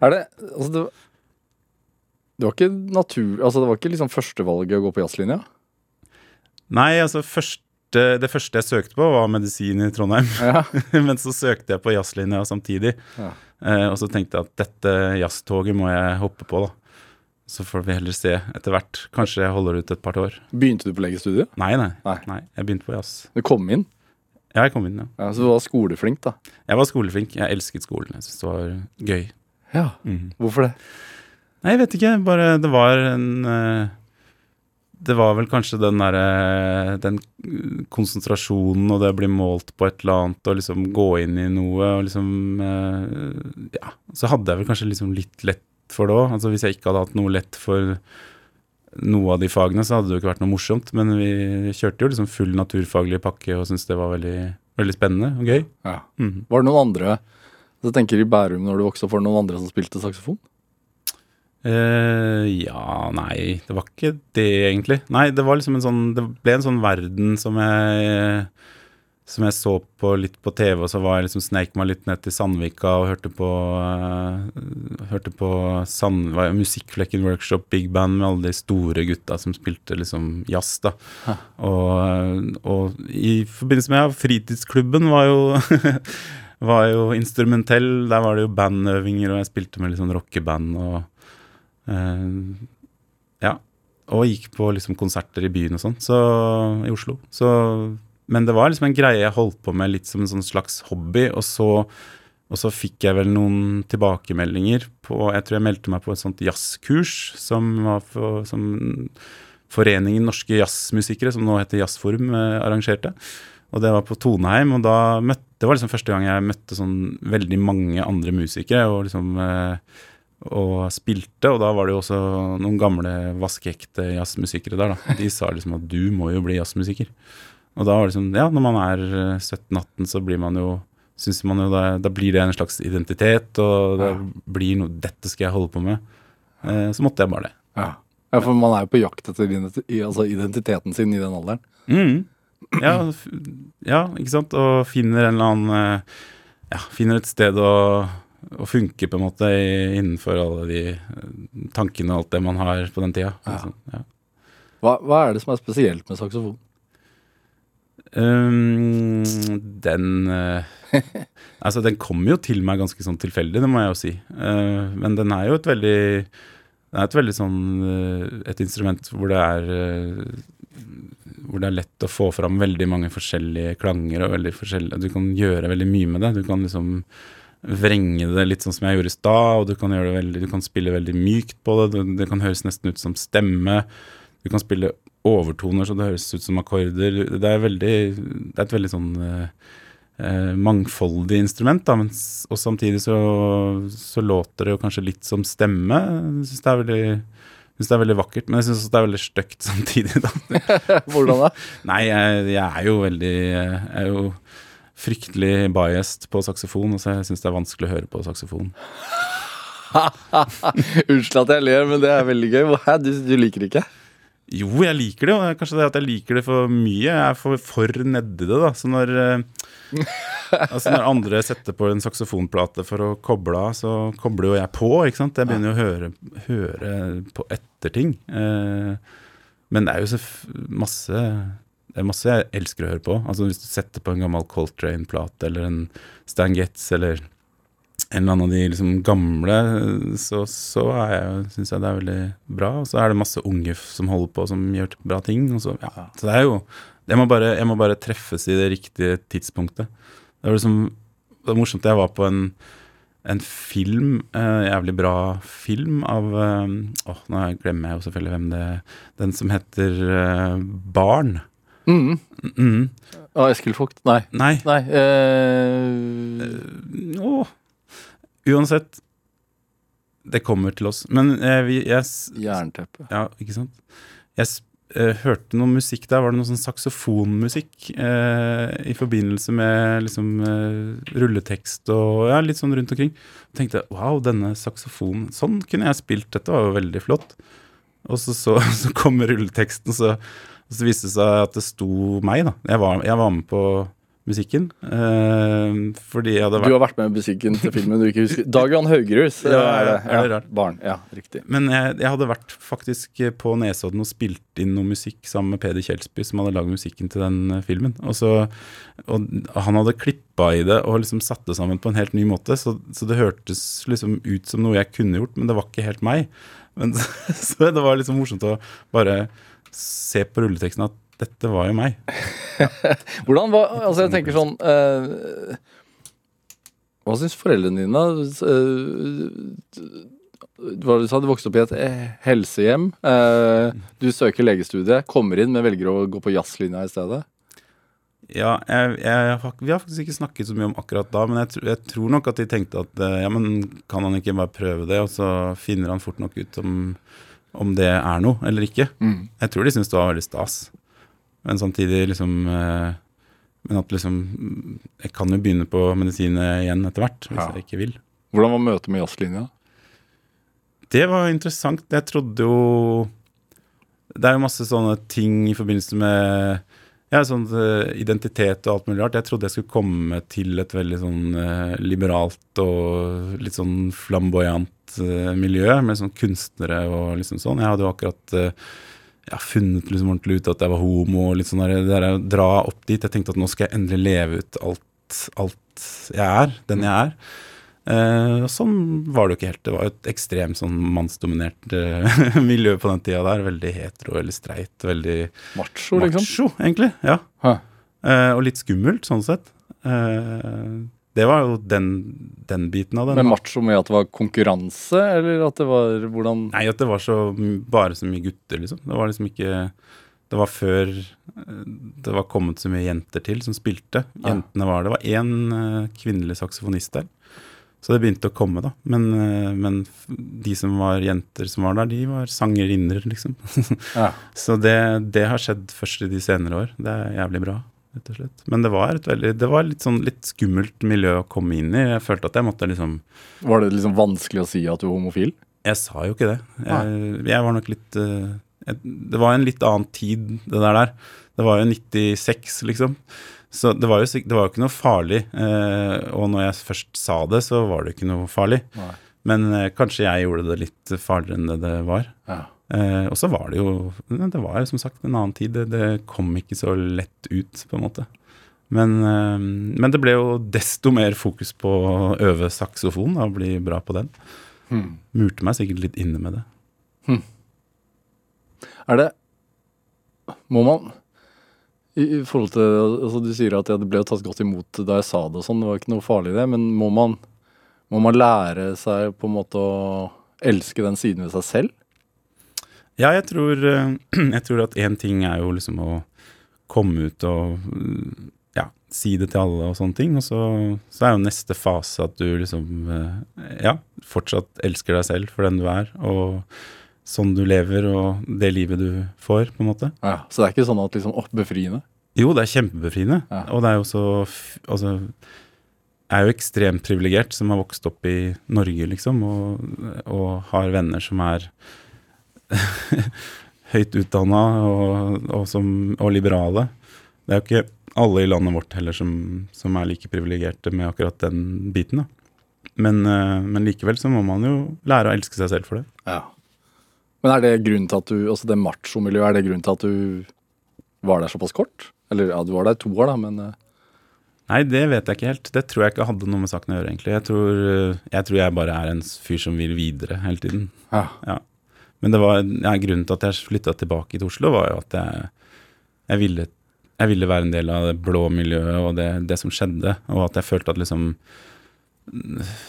Speaker 3: Er det Altså, det, det var ikke natur... Altså, det var ikke liksom førstevalget å gå på jazzlinja?
Speaker 4: Nei, altså første, det første jeg søkte på, var medisin i Trondheim.
Speaker 3: Ja.
Speaker 4: Men så søkte jeg på jazzlinja samtidig.
Speaker 3: Ja.
Speaker 4: Eh, og så tenkte jeg at dette jazztoget må jeg hoppe på, da. Så får vi heller se etter hvert. Kanskje jeg holder ut et par år.
Speaker 3: Begynte du på legestudiet?
Speaker 4: Nei, nei.
Speaker 3: Nei.
Speaker 4: nei jeg begynte på jazz.
Speaker 3: Du kom inn?
Speaker 4: Ja, jeg kom inn, ja.
Speaker 3: Ja, så du var skoleflink, da?
Speaker 4: Jeg var skoleflink. Jeg elsket skolen. Jeg syntes det var gøy.
Speaker 3: Ja.
Speaker 4: mm.
Speaker 3: Hvorfor det?
Speaker 4: Nei, jeg vet ikke. Bare det var en eh, Det var vel kanskje den derre Den konsentrasjonen og det å bli målt på et eller annet og liksom gå inn i noe og liksom eh, Ja. Så hadde jeg vel kanskje liksom litt lett for det òg. Altså hvis jeg ikke hadde hatt noe lett for noe av de fagene, så hadde det jo ikke vært noe morsomt. Men vi kjørte jo liksom full naturfaglig pakke og syntes det var veldig, veldig spennende og gøy.
Speaker 3: Ja.
Speaker 4: Mhm.
Speaker 3: Var det noen andre Så tenker i Bærum når du vokste opp, var det noen andre som spilte saksofon?
Speaker 4: Eh, ja, nei, det var ikke det egentlig. Nei, det var liksom en sånn Det ble en sånn verden som jeg Som jeg så på litt på TV, og så var jeg liksom sneik meg litt ned til Sandvika og hørte på uh, Hørte på Sand, Musikkflekken Workshop Big Band med alle de store gutta som spilte liksom jazz, da. Og, og i forbindelse med ja, fritidsklubben var jo var jo instrumentell. Der var det jo bandøvinger, og jeg spilte med sånn rockeband og Ja. Og gikk på liksom konserter i byen og sånn, så i Oslo. Så Men det var liksom en greie jeg holdt på med litt som en sånn slags hobby, og så og så fikk jeg vel noen tilbakemeldinger på Jeg tror jeg meldte meg på et sånt jazzkurs som var for, som Foreningen norske jazzmusikere, som nå heter Jazzforum, eh, arrangerte. Og det var på Toneheim, og møtte det var liksom første gang jeg møtte sånn veldig mange andre musikere og liksom eh, og spilte, og da var det jo også noen gamle vaskeekte jazzmusikere der, da. De sa liksom at du må jo bli jazzmusiker. Og da var det sånn, ja, når man er eh, 17-18, så blir man jo synes man jo da, da blir det en slags identitet, og det blir noe Dette skal jeg holde på med. Eh, så måtte jeg bare det.
Speaker 3: Ja. ja, for man er jo på jakt etter altså identiteten sin i den alderen.
Speaker 4: Mm. Ja, ja, ikke sant. Og finner en eller annen eh, Ja, finner et sted å, å funke, på en måte, innenfor alle de eh, tankene og alt det man har på den tida.
Speaker 3: Ja.
Speaker 4: Altså, ja.
Speaker 3: Hva, hva er det som er spesielt med saksofon?
Speaker 4: Um, den uh, Altså, den kommer jo til meg ganske sånn tilfeldig, det må jeg jo si. Uh, men den er jo et veldig Det er et veldig sånn uh, Et instrument hvor det er Hvor det er lett å få fram veldig mange forskjellige klanger og veldig forskjellige Du kan gjøre veldig mye med det. Du kan liksom vrenge det litt sånn som jeg gjorde i stad, og du kan, veldig, du kan spille veldig mykt på det. Det, kan høres nesten ut som stemme. Du kan spille overtoner så det høres ut som akkorder. Det er, veldig, det er et veldig sånn eh, eh, mangfoldig instrument, da, men, og samtidig så, så låter det jo kanskje litt som stemme. Jeg syns det er veldig jeg synes det er veldig vakkert, men jeg syns det er veldig stygt samtidig. da.
Speaker 3: Hvordan da?
Speaker 4: Nei, jeg, jeg er jo veldig Jeg er jo fryktelig biased på saksofon, og så jeg syns det er vanskelig å høre på saksofon.
Speaker 3: Unnskyld at jeg ler, men det er veldig gøy. Hæ, du, du liker det ikke?
Speaker 4: Jo, jeg liker det, og kanskje det at jeg liker det for mye. Jeg er for, for nedi det, da. Så når, eh, altså når andre setter på en saksofonplate for å koble av, så kobler jo jeg på, ikke sant. Jeg begynner jo å høre, høre på etter ting. Eh, men det er jo så masse det er masse jeg elsker å høre på. Altså Hvis du setter på en gammel Coltrane-plate eller en Stan Getz eller en eller annen av de liksom gamle, så, så er syns jeg det er veldig bra. Og så er det masse unge som holder på, som gjør bra ting. Så, ja. så det er jo jeg må, bare, jeg må bare treffes i det riktige tidspunktet. Det var liksom Det var morsomt. Jeg var på en, en film, eh, jævlig bra film av eh, Åh, nå glemmer jeg jo selvfølgelig hvem det Den som heter eh, Barn.
Speaker 3: Mm.
Speaker 4: Mm.
Speaker 3: Ah, Eskil Vogt? Nei.
Speaker 4: Nei.
Speaker 3: Nei uh...
Speaker 4: Åh. Uansett. Det kommer til oss. Men eh, vi, jeg,
Speaker 3: Jernteppe.
Speaker 4: Ja, ikke sant. Jeg hørte noe musikk der. Var det noe sånn saksofonmusikk eh, i forbindelse med liksom rulletekst og ja, litt sånn rundt omkring. Og tenkte wow, denne saksofonen Sånn kunne jeg spilt. Dette var jo veldig flott. Og så, så, så kommer rulleteksten, så, og så viste det seg at det sto meg, da. Jeg var, jeg var med på musikken. Eh, fordi jeg hadde
Speaker 3: Du har vært med i musikken til filmen du ikke husker. Dag Johan Haugerhus
Speaker 4: Ja, ja, det. ja, rart.
Speaker 3: Barn. Ja, riktig.
Speaker 4: Men jeg, jeg hadde vært faktisk på Nesodden og spilt inn noe musikk sammen med Peder Kjelsby, som hadde lagd musikken til den eh, filmen. Og, så, og han hadde klippa i det og liksom satt det sammen på en helt ny måte. Så, så det hørtes liksom ut som noe jeg kunne gjort, men det var ikke helt meg. Men, så det var liksom morsomt å bare se på rulleteksten at dette var jo meg.
Speaker 3: Hvordan var Altså, jeg tenker sånn eh, Hva syns foreldrene dine? Eh, hva du sa, du vokste opp i et eh, helsehjem. Eh, du søker legestudiet, kommer inn, men velger å gå på jazzlinja i stedet.
Speaker 4: Ja, jeg, jeg, vi har faktisk ikke snakket så mye om akkurat da, men jeg, jeg tror nok at de tenkte at eh, ja, men kan han ikke bare prøve det, og så finner han fort nok ut om, om det er noe eller ikke. Jeg tror de syntes det var veldig stas. Men samtidig liksom eh, Men at liksom mm, Jeg kan jo begynne på medisin igjen etter hvert, hvis
Speaker 3: Ja.
Speaker 4: jeg ikke vil.
Speaker 3: Hvordan var møtet med jazzlinja?
Speaker 4: Det var interessant. Jeg trodde jo Det er jo masse sånne ting i forbindelse med ja, sånn eh, identitet og alt mulig rart. Jeg trodde jeg skulle komme til et veldig sånn eh, liberalt og litt sånn flamboyant eh, miljø med sånn kunstnere og liksom sånn. Jeg hadde jo akkurat jeg ja, funnet liksom ordentlig ut at jeg var homo og litt sånn der, der jeg dra opp dit. Jeg tenkte at nå skal jeg endelig leve ut alt, alt jeg er, den jeg er. Eh, sånn var det jo ikke helt. Det var jo et ekstremt sånn mannsdominert eh, miljø på den tida der. Veldig hetero, veldig streit, veldig
Speaker 3: Macho, liksom?
Speaker 4: macho, egentlig. Ja. Eh, og litt skummelt, sånn sett. Eh, det var jo den, den biten av det.
Speaker 3: Men macho med at det var konkurranse, eller at det var hvordan
Speaker 4: Nei, at det var så bare så mye gutter, liksom. Det var liksom ikke Det var før eh, det var kommet så mye jenter til som spilte. Jentene var Det var én eh, kvinnelig saksofonist der. Så det begynte å komme, da. Men, eh, men de som var jenter som var der, de var sangerinner, liksom.
Speaker 3: Ja.
Speaker 4: Så det, det har skjedd først i de senere år. Det er jævlig bra, rett og slett. Men det var, et veldig, det var litt sånn litt skummelt miljø å komme inn i. Jeg følte at jeg måtte liksom
Speaker 3: Var det liksom vanskelig å si at du er homofil?
Speaker 4: Jeg sa jo ikke det. Jeg, jeg var nok litt eh, jeg, Det var en litt annen tid, det der der. Det var jo 96, liksom. Så det var jo, det var jo ikke noe farlig. eh, og når jeg først sa det, så var det ikke noe farlig.
Speaker 3: Nei.
Speaker 4: Men eh, kanskje jeg gjorde det litt farligere enn det det var.
Speaker 3: Ja.
Speaker 4: Eh, og så var det jo Det var som sagt en annen tid. Det, det kom ikke så lett ut, på en måte. Men, eh, men det ble jo desto mer fokus på å øve saksofon da, og bli bra på den.
Speaker 3: Hmm.
Speaker 4: Murte meg sikkert litt inne med det.
Speaker 3: Er det Må man i, i forhold til altså Du sier at det ble tatt godt imot da jeg sa det og sånn, det var ikke noe farlig i det, men må man, må man lære seg på en måte å elske den siden ved seg selv?
Speaker 4: Ja, jeg tror, eh, jeg tror at én ting er jo liksom å komme ut og ja, si det til alle og sånne ting. Og så, så er jo neste fase at du liksom eh, ja, fortsatt elsker deg selv for den du er, og sånn du lever og det livet du får, på en måte.
Speaker 3: Ja. Så det er ikke sånn at liksom, å, befriende?
Speaker 4: Jo, det er kjempebefriende.
Speaker 3: Ja.
Speaker 4: Og det er jo så Altså, jeg er jo ekstremt privilegert som har vokst opp i Norge, liksom, og, og har venner som er høyt utdanna og, og, og liberale. Det er jo ikke alle i landet vårt heller som, som er like privilegerte med akkurat den biten. Da. Men, eh, men likevel så må man jo lære å elske seg selv for det.
Speaker 3: Ja. Men er det grunnen til at du Altså det machomiljøet, er det grunnen til at du var der såpass kort? Eller ja, du var der i to år, da, men eh,
Speaker 4: Nei, det vet jeg ikke helt. Det tror jeg ikke hadde noe med saken å gjøre, egentlig. Jeg tror eh, jeg, tror jeg bare er en fyr som vil videre hele tiden.
Speaker 3: ja.
Speaker 4: Ja. Men det var, ja, grunnen til at jeg flytta tilbake til Oslo, var jo at jeg, jeg, ville, jeg ville være en del av det blå miljøet og det, det som skjedde. Og at jeg følte at liksom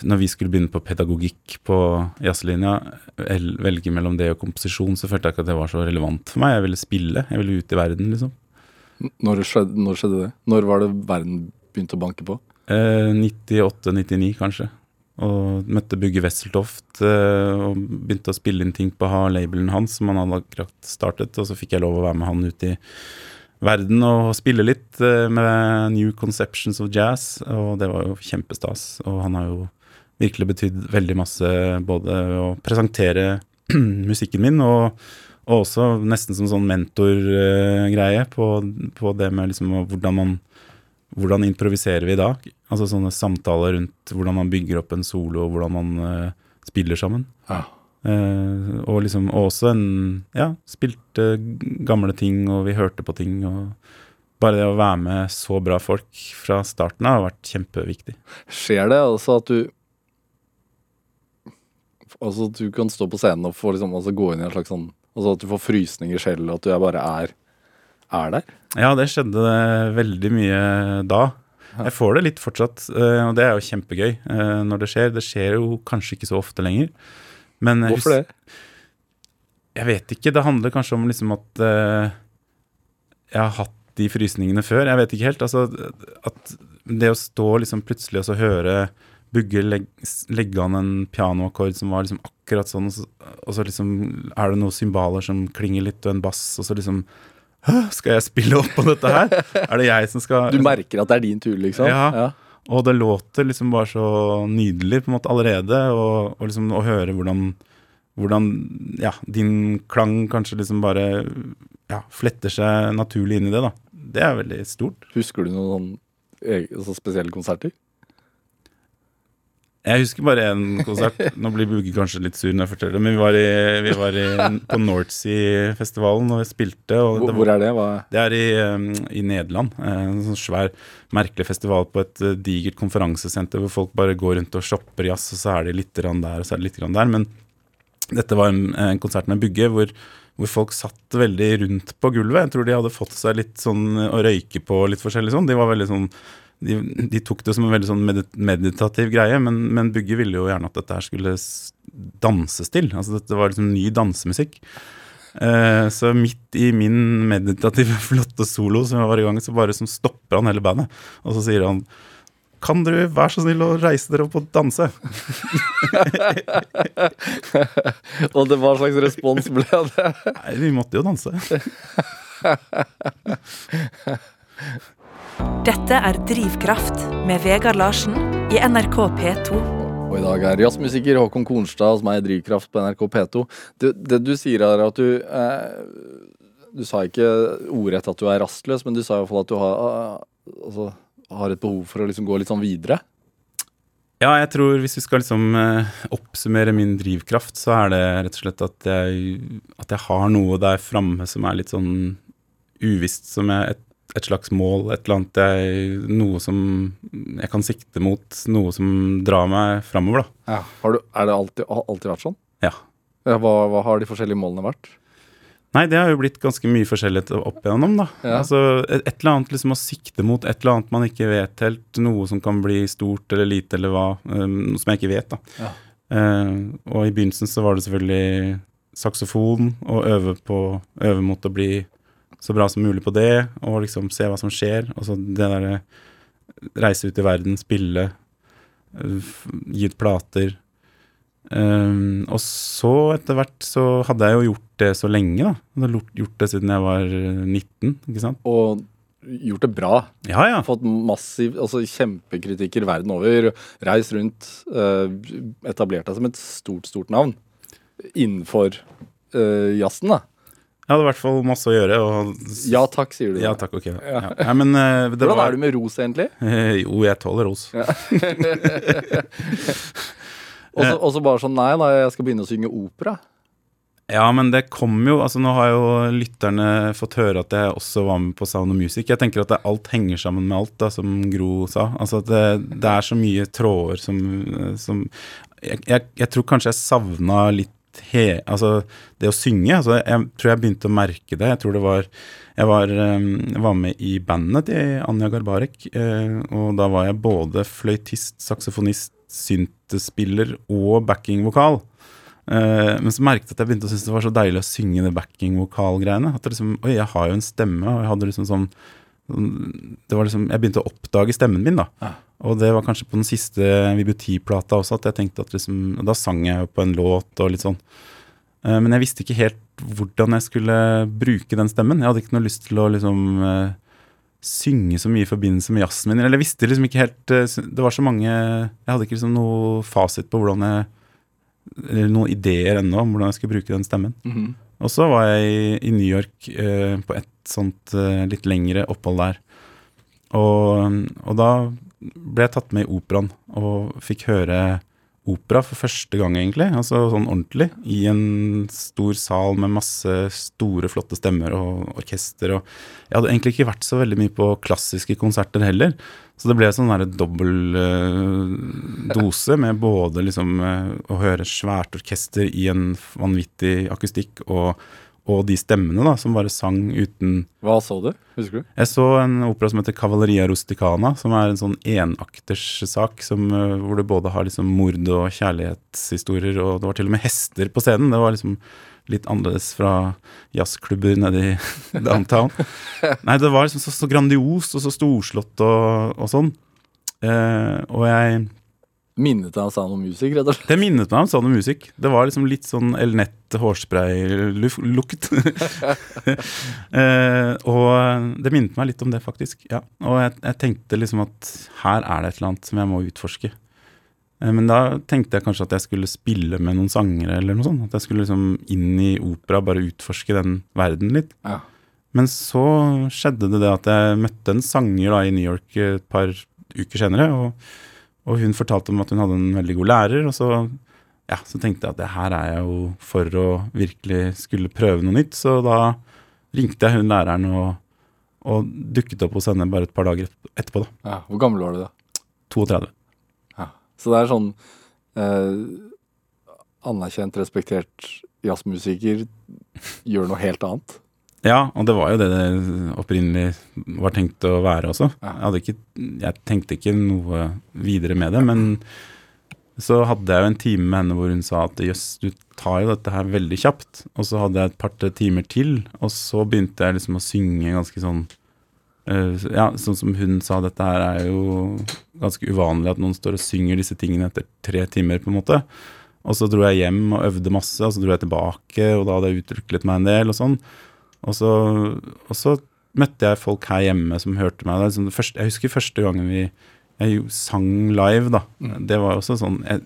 Speaker 4: Når vi skulle begynne på pedagogikk på jazzlinja, velge mellom det og komposisjon, så følte jeg ikke at det var så relevant for meg. Jeg ville spille. Jeg ville ut i verden, liksom.
Speaker 3: Når skjedde, når skjedde det? Når var det verden begynte å banke på?
Speaker 4: Eh, 98-99 kanskje. Og møtte Bugge Wesseltoft eh, og begynte å spille inn ting på ha-labelen hans som han hadde akkurat startet. Og så fikk jeg lov å være med han ut i verden og spille litt eh, med New Conceptions of Jazz. Og det var jo kjempestas. Og han har jo virkelig betydd veldig masse både å presentere musikken min og, og også nesten som sånn mentorgreie på, på det med liksom hvordan man hvordan improviserer vi i dag? Altså sånne samtaler rundt hvordan man bygger opp en solo, og hvordan man uh, spiller sammen.
Speaker 3: Ja.
Speaker 4: Uh, og liksom og også en Ja, spilte gamle ting, og vi hørte på ting. Og bare det å være med så bra folk fra starten av har vært kjempeviktig.
Speaker 3: Skjer det altså at du Altså at du kan stå på scenen og få liksom, altså gå inn i en slags sånn Altså at du får frysninger selv, og at du bare er, er der?
Speaker 4: Ja, det skjedde veldig mye da. Jeg får det litt fortsatt, eh, og det er jo kjempegøy eh, når det skjer. Det skjer jo kanskje ikke så ofte lenger. Men
Speaker 3: Hvorfor det?
Speaker 4: Jeg vet ikke. Det handler kanskje om liksom at eh, jeg har hatt de frysningene før. Jeg vet ikke helt. Altså at det å stå liksom plutselig og så høre Bugge legg, legge an en pianoakkord som var liksom akkurat sånn, og så, og så liksom er det noen cymbaler som klinger litt, og en bass, og så liksom skal jeg spille opp på dette her? Er det jeg som skal
Speaker 3: Du merker at det er din tur, liksom?
Speaker 4: Ja. Og det låter liksom bare så nydelig på en måte allerede, og, og liksom å høre hvordan, hvordan ja, din klang kanskje liksom bare ja, fletter seg naturlig inn i det, da. Det er veldig stort.
Speaker 3: Husker du noen sånne altså spesielle konserter?
Speaker 4: Jeg husker bare én konsert. Nå blir Bugge kanskje litt sur når jeg forteller det, men vi var, i, vi var i, på Nordsea-festivalen og spilte. Og
Speaker 3: Hvor,
Speaker 4: det,
Speaker 3: hvor er det? Hva?
Speaker 4: Det er i, um, i Nederland. eh, En sånn svær, merkelig festival på et eh, digert konferansesenter hvor folk bare går rundt og shopper jazz, og så er det litt grann der, og så er det litt grann der. Men dette var en, en konsert med Bugge hvor, hvor folk satt veldig rundt på gulvet. Jeg tror de hadde fått seg litt sånn å røyke på litt forskjellig sånn. De var veldig sånn de, de tok det som en veldig sånn meditativ greie, men, men Bugge ville jo gjerne at dette her skulle danses til. Altså dette var liksom ny dansemusikk. Eh, så midt i min meditative, flotte solo som jeg var i gang, så bare som stopper han hele bandet. Og så sier han Kan dere være så snill å reise dere opp og danse?
Speaker 3: Og det, hva slags respons ble det?
Speaker 4: Nei, vi måtte jo danse.
Speaker 2: Dette er Drivkraft med Vegard Larsen i NRK P2.
Speaker 3: Og i dag er jazzmusiker Håkon Kornstad hos meg i Drivkraft på NRK P2. Du, det du sier er at du eh, Du sa ikke ordrett at du er rastløs, men du sa i hvert fall at du har, eh, altså, har et behov for å liksom gå litt sånn videre.
Speaker 4: Ja, jeg tror hvis vi skal liksom eh, oppsummere min drivkraft, så er det rett og slett at jeg, at jeg har noe der framme som er litt sånn uvisst, som jeg, et, et slags mål, et eller annet jeg, Noe som jeg kan sikte mot, noe som drar meg framover, da.
Speaker 3: Har du, er det alltid, alltid vært sånn?
Speaker 4: Ja.
Speaker 3: Ja, Hva, hva har de forskjellige målene vært?
Speaker 4: Nei, det har jo blitt ganske mye forskjellig opp igjennom, da.
Speaker 3: Ja.
Speaker 4: Altså et, et eller annet liksom å sikte mot, et eller annet man ikke vet helt, noe som kan bli stort eller lite eller hva, um, noe som jeg ikke vet, da.
Speaker 3: Ja.
Speaker 4: Uh, og i begynnelsen så var det selvfølgelig saksofon, og øve på, øve mot å bli så bra som mulig på det, og liksom se hva som skjer, og så det derre reise ut i verden, spille, eh, gi ut plater. Um, og så etter hvert så hadde jeg jo gjort det så lenge, da. Jeg hadde gjort det siden jeg var eh, 19, ikke sant.
Speaker 3: Og gjort det bra.
Speaker 4: Ja, ja.
Speaker 3: Fått massiv, altså kjempekritikker verden over. Reist rundt. eh, etablert deg som et stort, stort navn innenfor uh, jazzen, da.
Speaker 4: Jeg hadde i hvert fall masse å gjøre. Og,
Speaker 3: Ja takk, sier du.
Speaker 4: Ja, takk, ok. Ja. Ja, men det
Speaker 3: Hvordan
Speaker 4: var
Speaker 3: er du med ros, egentlig?
Speaker 4: Jo, jeg tåler ros.
Speaker 3: Så- Og så bare sånn Nei, da, jeg skal begynne å synge opera.
Speaker 4: Ja, men det kom jo Altså, nå har jo lytterne fått høre at jeg også var med på Sound of Music. Jeg tenker at det, alt henger sammen med alt, da, som Gro sa. Altså at det, det er så mye tråder som, som jeg, jeg, jeg tror kanskje jeg savna litt he, altså det å synge. Altså, jeg tror jeg begynte å merke det. Jeg tror det var Jeg var, eh, jeg var med i bandet til Anja Garbarek, eh, og da var jeg både fløytist, saksofonist, syntespiller og backingvokal. Eh, men så merket jeg at jeg begynte å synes det var så deilig å synge det backing-vokal-greiene. At det liksom, Oi, jeg har jo en stemme, og jeg hadde liksom sånn det var liksom, Jeg begynte å oppdage stemmen min, da.
Speaker 3: Ja.
Speaker 4: Og det var kanskje på den siste Vibuti-plata også, at jeg tenkte at liksom Da sang jeg på en låt og litt sånn. Eh, men jeg visste ikke helt hvordan jeg skulle bruke den stemmen. Jeg hadde ikke noe lyst til å liksom eh, synge så mye i forbindelse med jazzen min. Eller jeg visste liksom ikke helt eh, Det var så mange Jeg hadde ikke liksom noe fasit på hvordan jeg Eller noen ideer ennå om hvordan jeg skulle bruke den stemmen.
Speaker 3: Mhm.
Speaker 4: Og så var jeg i, i New York eh, på et sånt eh, litt lengre opphold der. Og, og da ble jeg tatt med i operaen og fikk høre opera for første gang, egentlig. Altså sånn ordentlig. I en stor sal med masse store, flotte stemmer og orkester. Og jeg hadde egentlig ikke vært så veldig mye på klassiske konserter heller. Så det ble sånn der dobbel uh, dose med både liksom uh, å høre svært orkester i en vanvittig akustikk og, og de stemmene da, som bare sang uten
Speaker 3: Hva så du? Husker du?
Speaker 4: jeg så en opera som heter Cavalleria Rusticana, som er en sånn enakterssak som, eh, hvor det både har liksom mord og kjærlighetshistorier, og det var til og med hester på scenen. Det var liksom litt annerledes fra jazzklubber nede i downtown. Nei, det var liksom så, så grandiost og så storslått og, og sånn. Eh, og jeg
Speaker 3: Minnet deg om Sound of Music, rett og slett?
Speaker 4: det minnet meg om Sound of Music. Det var liksom litt sånn El Nett hårspray-lukt. eh, og det minnet meg litt om det, faktisk. Ja. Og jeg, jeg tenkte liksom at her er det et eller annet som jeg må utforske. Eh, men da tenkte jeg kanskje at jeg skulle spille med noen sangere eller noe sånt. At jeg skulle liksom inn i opera, bare utforske den verden litt.
Speaker 3: Ja.
Speaker 4: Men så skjedde det det at jeg møtte en sanger da i New York et par uker senere. og og hun fortalte om at hun hadde en veldig god lærer, og så, ja, så tenkte jeg at det her er jeg jo for å virkelig skulle prøve noe nytt. Så da ringte jeg hun læreren og, og dukket opp hos henne bare et par dager etterpå. da,
Speaker 3: Ja. Hvor gammel var du da?
Speaker 4: 32.
Speaker 3: Ja. Så det er sånn eh, anerkjent, respektert jazzmusiker gjør noe helt annet.
Speaker 4: Ja, og det var jo det det opprinnelig var tenkt å være også. Jeg, ikke, jeg tenkte ikke noe videre med det, men så hadde jeg jo en time med henne hvor hun sa at jøss, du tar jo dette her veldig kjapt. Og så hadde jeg et par-tre timer til, og så begynte jeg liksom å synge ganske sånn uh, Ja, sånn som hun sa, dette her er jo ganske uvanlig at noen står og synger disse tingene etter tre timer, på en måte. Og så dro jeg hjem og øvde masse, og så dro jeg tilbake, og da hadde jeg utviklet meg en del og sånn. Og så, og så møtte jeg folk her hjemme som hørte meg. Liksom første, jeg husker første gangen vi jeg sang live, da. Det var jo også sånn jeg,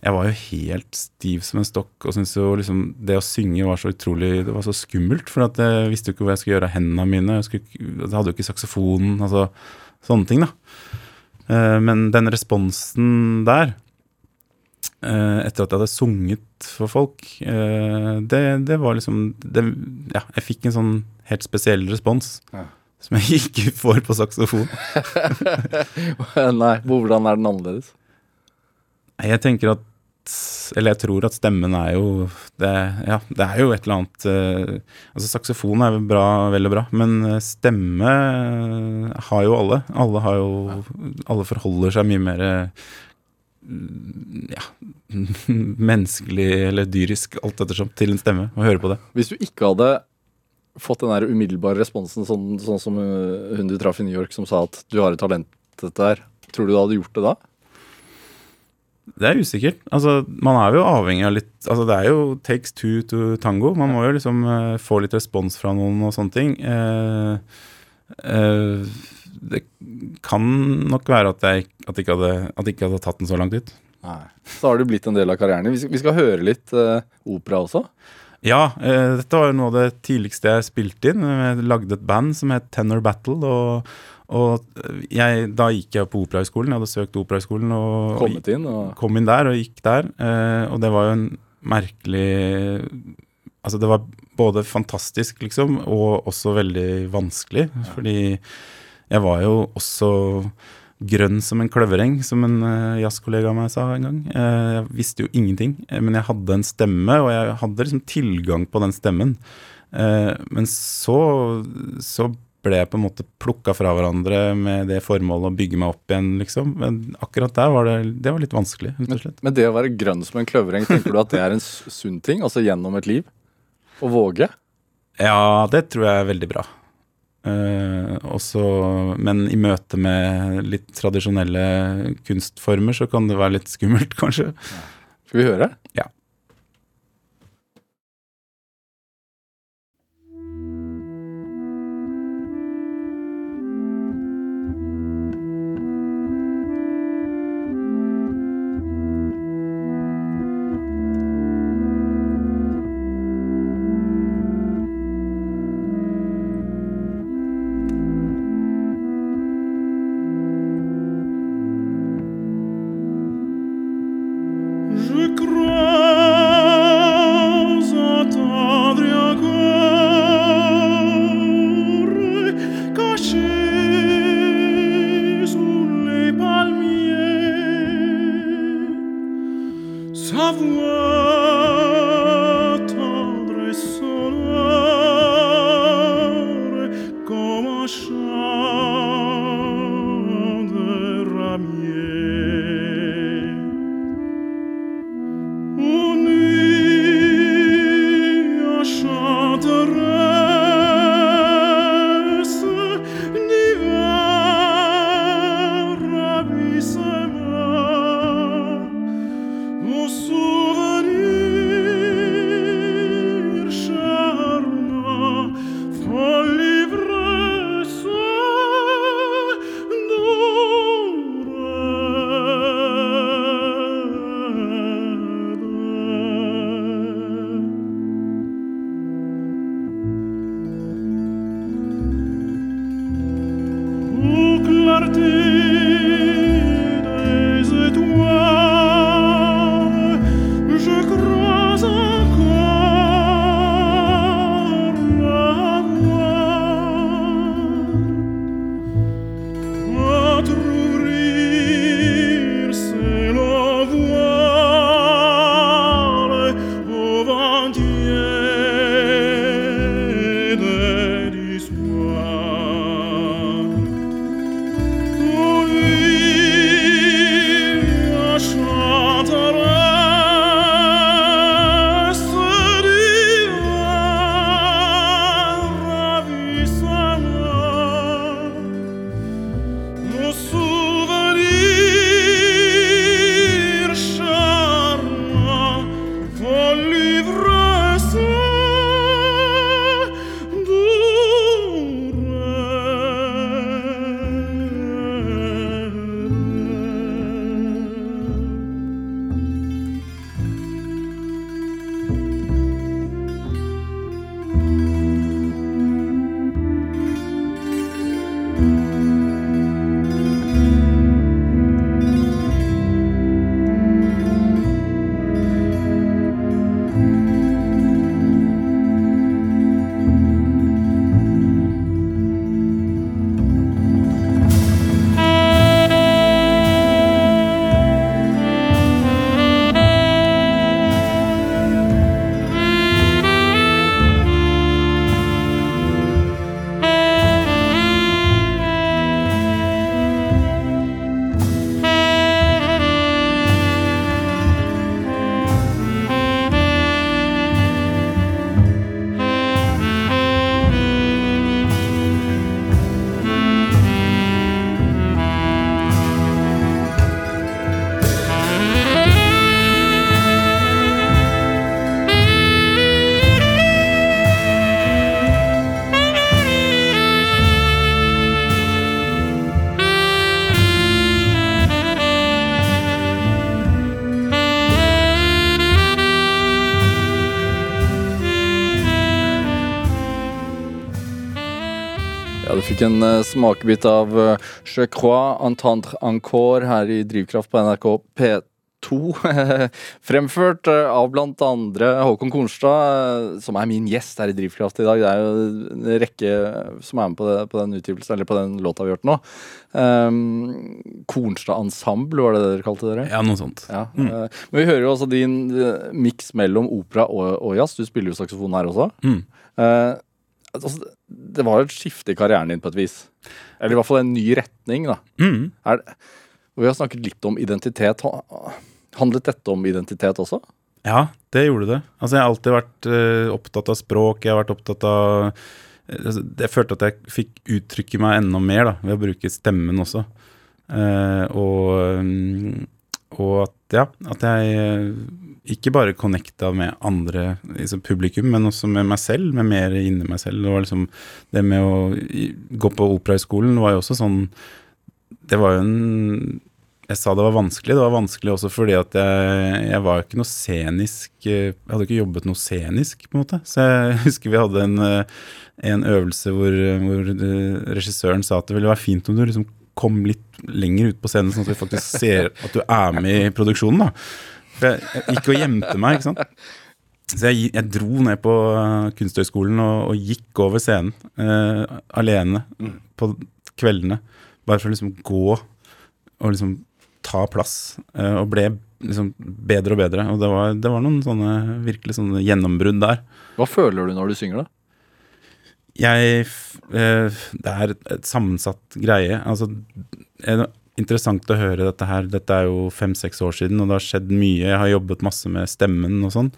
Speaker 4: jeg var jo helt stiv som en stokk og syntes jo liksom det å synge var så utrolig Det var så skummelt, for at jeg visste jo ikke hva jeg skulle gjøre av hendene mine. Jeg, skulle, jeg hadde jo ikke saksofonen, altså sånne ting, da. Eh, Men den responsen der, etter at jeg hadde sunget for folk, eh, det, det var liksom det, Ja, jeg fikk en sånn helt spesiell respons.
Speaker 3: Ja.
Speaker 4: Som jeg ikke får på saksofon.
Speaker 3: Nei, hvordan er den annerledes?
Speaker 4: Jeg tenker at Eller jeg tror at stemmen er jo Det, ja, det er jo et eller annet eh, Altså Saksofon er bra, vel og bra, men eh, stemme eh, har jo alle. Alle har jo Alle forholder seg mye mer eh, ja, menneskelig eller dyrisk, alt ettersom, til en stemme, å høre på det.
Speaker 3: Hvis du ikke hadde fått den der umiddelbare responsen, sånn, sånn som uh, hun du traff i New York, som sa at du har et talent til dette her, tror du du hadde gjort det da?
Speaker 4: Det er usikkert. Altså, man er jo avhengig av litt Altså, det er jo takes two to tango. Man må jo liksom uh, få litt respons fra noen og sånne ting. Uh, eh, det kan nok være at jeg at jeg, ikke hadde, at jeg ikke hadde tatt den så langt ut.
Speaker 3: Nei. Så har det blitt en del av karrieren din. Vi vi skal høre litt uh, opera også.
Speaker 4: Ja, uh, dette var jo noe av det tidligste jeg spilte inn. Jeg lagde et band som het Tenor Battle. Og, og jeg, da gikk jeg på Operahøgskolen. Jeg hadde søkt Operahøgskolen. og-
Speaker 3: Kommet inn og
Speaker 4: kom inn der og gikk der, eh, og det var jo en merkelig Altså, det var både fantastisk, liksom, og også veldig vanskelig, fordi jeg var jo også grønn som en kløvereng, som en uh, jazzkollega av meg sa en gang. Eh, jeg visste jo ingenting, eh, men jeg hadde en stemme, og jeg hadde liksom tilgang på den stemmen. Men så, så ble jeg på en måte plukka fra hverandre med det formålet å bygge meg opp igjen, liksom. Men akkurat der var det, det var litt vanskelig, rett og slett.
Speaker 3: Men det å være grønn som en kløvereng, tenker du at det er en sunn ting? Altså gjennom et liv? Å våge?
Speaker 4: Ja, det tror jeg er veldig bra. Eh, også, men i møte med litt tradisjonelle kunstformer så kan det være litt skummelt, kanskje.
Speaker 3: Skal vi høre? Fikk en eh, smakebit av uh, Je crois entendre encore her i Drivkraft på NRK P2. Fremført eh, av blant andre Håkon Kornstad, eh, som er min gjest her i Drivkraft i dag. Det er jo en rekke som er med på, det, på den utgivelsen, eller på den låta vi har hørt nå. Um, Kornstad Ensemble, var det det dere kalte dere?
Speaker 4: Ja, noe sånt.
Speaker 3: Ja, Mm. Men vi hører jo også din uh, miks mellom opera og, og jazz. Du spiller jo saksofon her også.
Speaker 4: Mm.
Speaker 3: Eh, altså, det var et skifte i karrieren din på et vis. Eller i hvert fall en ny retning. da.
Speaker 4: Mm.
Speaker 3: Er vi har snakket litt om identitet. Handlet dette om identitet også?
Speaker 4: Ja, det gjorde det. Altså, jeg har alltid vært uh, opptatt av språk. Jeg har vært opptatt av altså, Jeg følte at jeg fikk uttrykke meg enda mer da, ved å bruke stemmen også. Uh, og, um, og at, ja, at jeg eh, ikke bare connecta med andre liksom publikum, men også med meg selv, med mer inni meg selv. Det var liksom det med å gå på Operahøgskolen var jo også sånn Det var jo en jeg sa det var vanskelig. Det var vanskelig også fordi at jeg, jeg var ikke noe scenisk eh, Jeg hadde ikke jobbet noe scenisk, på en måte. Så jeg husker vi hadde en, eh, en øvelse hvor, hvor regissøren sa at det ville være fint om du liksom kom litt lenger ut på scenen, sånn at vi faktisk ser at du er med i produksjonen. da. For jeg, jeg gikk og gjemte meg, ikke sant. Så jeg, jeg dro ned på eh, Kunsthøgskolen og, og gikk over scenen uh, alene på kveldene. Bare for å liksom gå og liksom ta plass. Uh, og ble liksom bedre og bedre. Og det var, det var noen sånne virkelig sånne gjennombrudd der.
Speaker 3: Hva føler du når du synger det?
Speaker 4: Jeg eh, Det er et, sammensatt greie. Altså, det er interessant å høre dette her. Dette er jo fem-seks år siden, og det har skjedd mye. Jeg har jobbet masse med stemmen og sånn.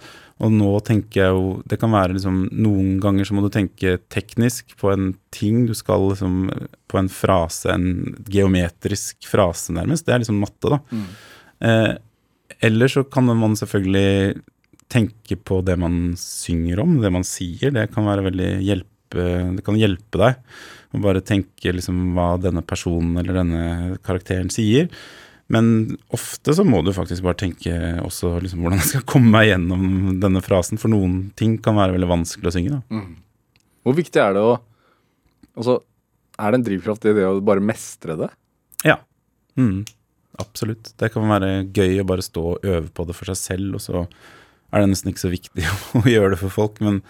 Speaker 4: Og nå tenker jeg jo Det kan være liksom Noen ganger så må du tenke teknisk på en ting. Du skal liksom på en frase, en geometrisk frase, nærmest. Det er liksom matte, da. Eh, eller så kan man selvfølgelig tenke på det man synger om, det man sier. Det kan være veldig hjelpe Det kan hjelpe deg å bare tenke liksom hva denne personen eller denne karakteren sier. Men ofte så må du faktisk bare tenke også liksom hvordan jeg skal komme meg gjennom denne frasen, for noen ting kan være veldig vanskelig å synge. da.
Speaker 3: Hvor viktig er det å Altså, er det en drivkraft i det å bare mestre det?
Speaker 4: Ja. Mm, absolutt. Det kan være gøy å bare stå og øve på det for seg selv, og så er det nesten ikke så viktig å gjøre det for folk, men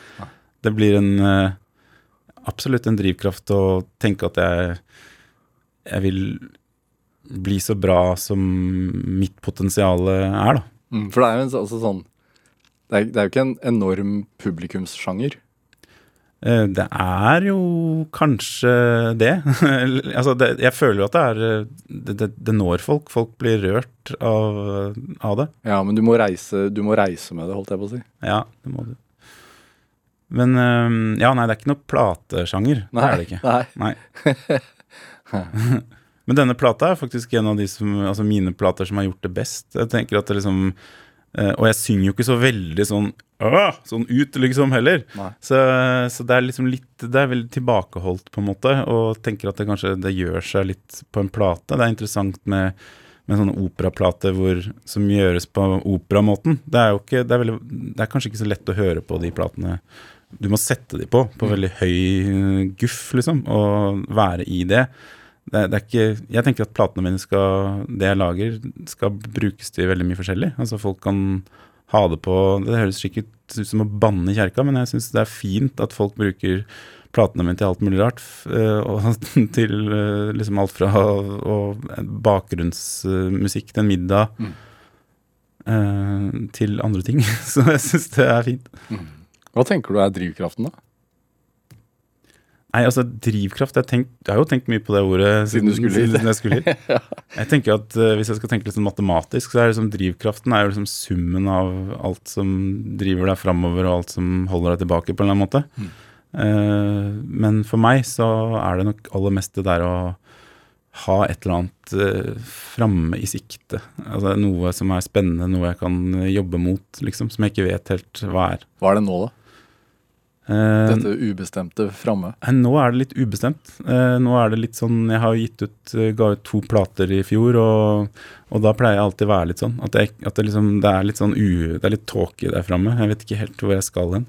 Speaker 4: det blir en eh, absolutt en drivkraft å tenke at jeg, jeg vil bli så bra som mitt potensial er, da.
Speaker 3: For det er jo altså sånn det er, det er jo ikke en enorm publikumssjanger.
Speaker 4: Eh, Det er jo kanskje det. altså det jeg føler jo at det er det, det, det når folk. Folk blir rørt av, av det.
Speaker 3: Ja, men du må, reise, du må reise med det, holdt jeg på å si.
Speaker 4: Ja, det må du. Men Ja, nei, det er ikke noe platesjanger. Det er det ikke.
Speaker 3: Nei.
Speaker 4: Nei. Men denne plata er faktisk en av de som, altså mine plater som har gjort det best. Jeg tenker at det liksom eh, Og jeg synger jo ikke så veldig sånn «Åh!» sånn ut, liksom, heller. Så, så det er liksom litt Det er veldig tilbakeholdt, på en måte, og tenker at det kanskje det gjør seg litt på en plate. Det er interessant med med sånne operaplater som gjøres på operamåten. Det er jo ikke, det er, veldig, det er kanskje ikke så lett å høre på de platene. Du må sette de på, på veldig høy eh, guff, liksom, og være i det. Det, det er ikke, jeg tenker at platene mine skal, det jeg lager, skal brukes til veldig mye forskjellig. Altså Folk kan ha det på Det høres sikkert ut som å banne i kjerka, men jeg syns det er fint at folk bruker platene mine til alt mulig rart. eh, Og til eh, liksom alt fra og bakgrunnsmusikk til en middag mm. til andre ting. Så jeg syns det er fint.
Speaker 3: Hva tenker du er drivkraften, da?
Speaker 4: Nei, altså drivkraft Jeg, tenkt, jeg har jo tenkt mye på det ordet
Speaker 3: Siden du skulle hit.
Speaker 4: jeg skulle hit. Jeg tenker at uh, Hvis jeg skal tenke litt sånn matematisk, så er liksom drivkraften er jo liksom summen av alt som driver deg framover, og alt som holder deg tilbake, på en eller annen måte.
Speaker 3: Mm.
Speaker 4: Uh, men for meg så er det nok aller mest det der å ha et eller annet uh, framme i sikte. Altså Noe som er spennende, noe jeg kan jobbe mot, liksom, som jeg ikke vet helt hva er.
Speaker 3: Hva er det nå, da?
Speaker 4: Eh,
Speaker 3: Dette ubestemte framme?
Speaker 4: Nei, Nå er det litt ubestemt. Eh, nå er det litt sånn Jeg har gitt ut eh, ga ut to plater i fjor, og, og da pleier jeg alltid å være litt sånn. At, jeg, at det, liksom, det er litt sånn u, Det er litt tåke der framme. Jeg vet ikke helt hvor jeg skal hen.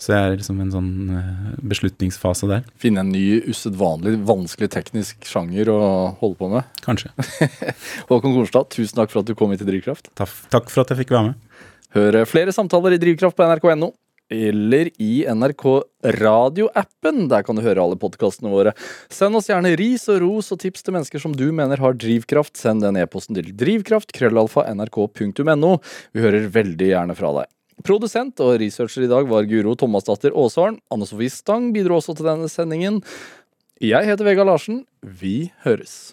Speaker 4: Så jeg er liksom en sånn eh, beslutningsfase der.
Speaker 3: Finne en ny, usedvanlig vanskelig teknisk sjanger å holde på med.
Speaker 4: Kanskje.
Speaker 3: Håkon Kornstad, tusen takk for at du kom hit til Drivkraft.
Speaker 4: Takk, takk for at jeg fikk være med.
Speaker 3: Hør flere samtaler i Drivkraft på nrk.no. Eller i NRK radioappen. Der kan du høre alle podkastene våre. Send oss gjerne ris og ros og tips til mennesker som du mener har drivkraft. Send den e-posten til drivkraft, krøllalfa, nrk.no. Vi hører veldig gjerne fra deg. Produsent og researcher i dag var Guro Thomasdatter Aasholm. Anne Sofie Stang bidro også til denne sendingen. Jeg heter Vegard Larsen. Vi høres.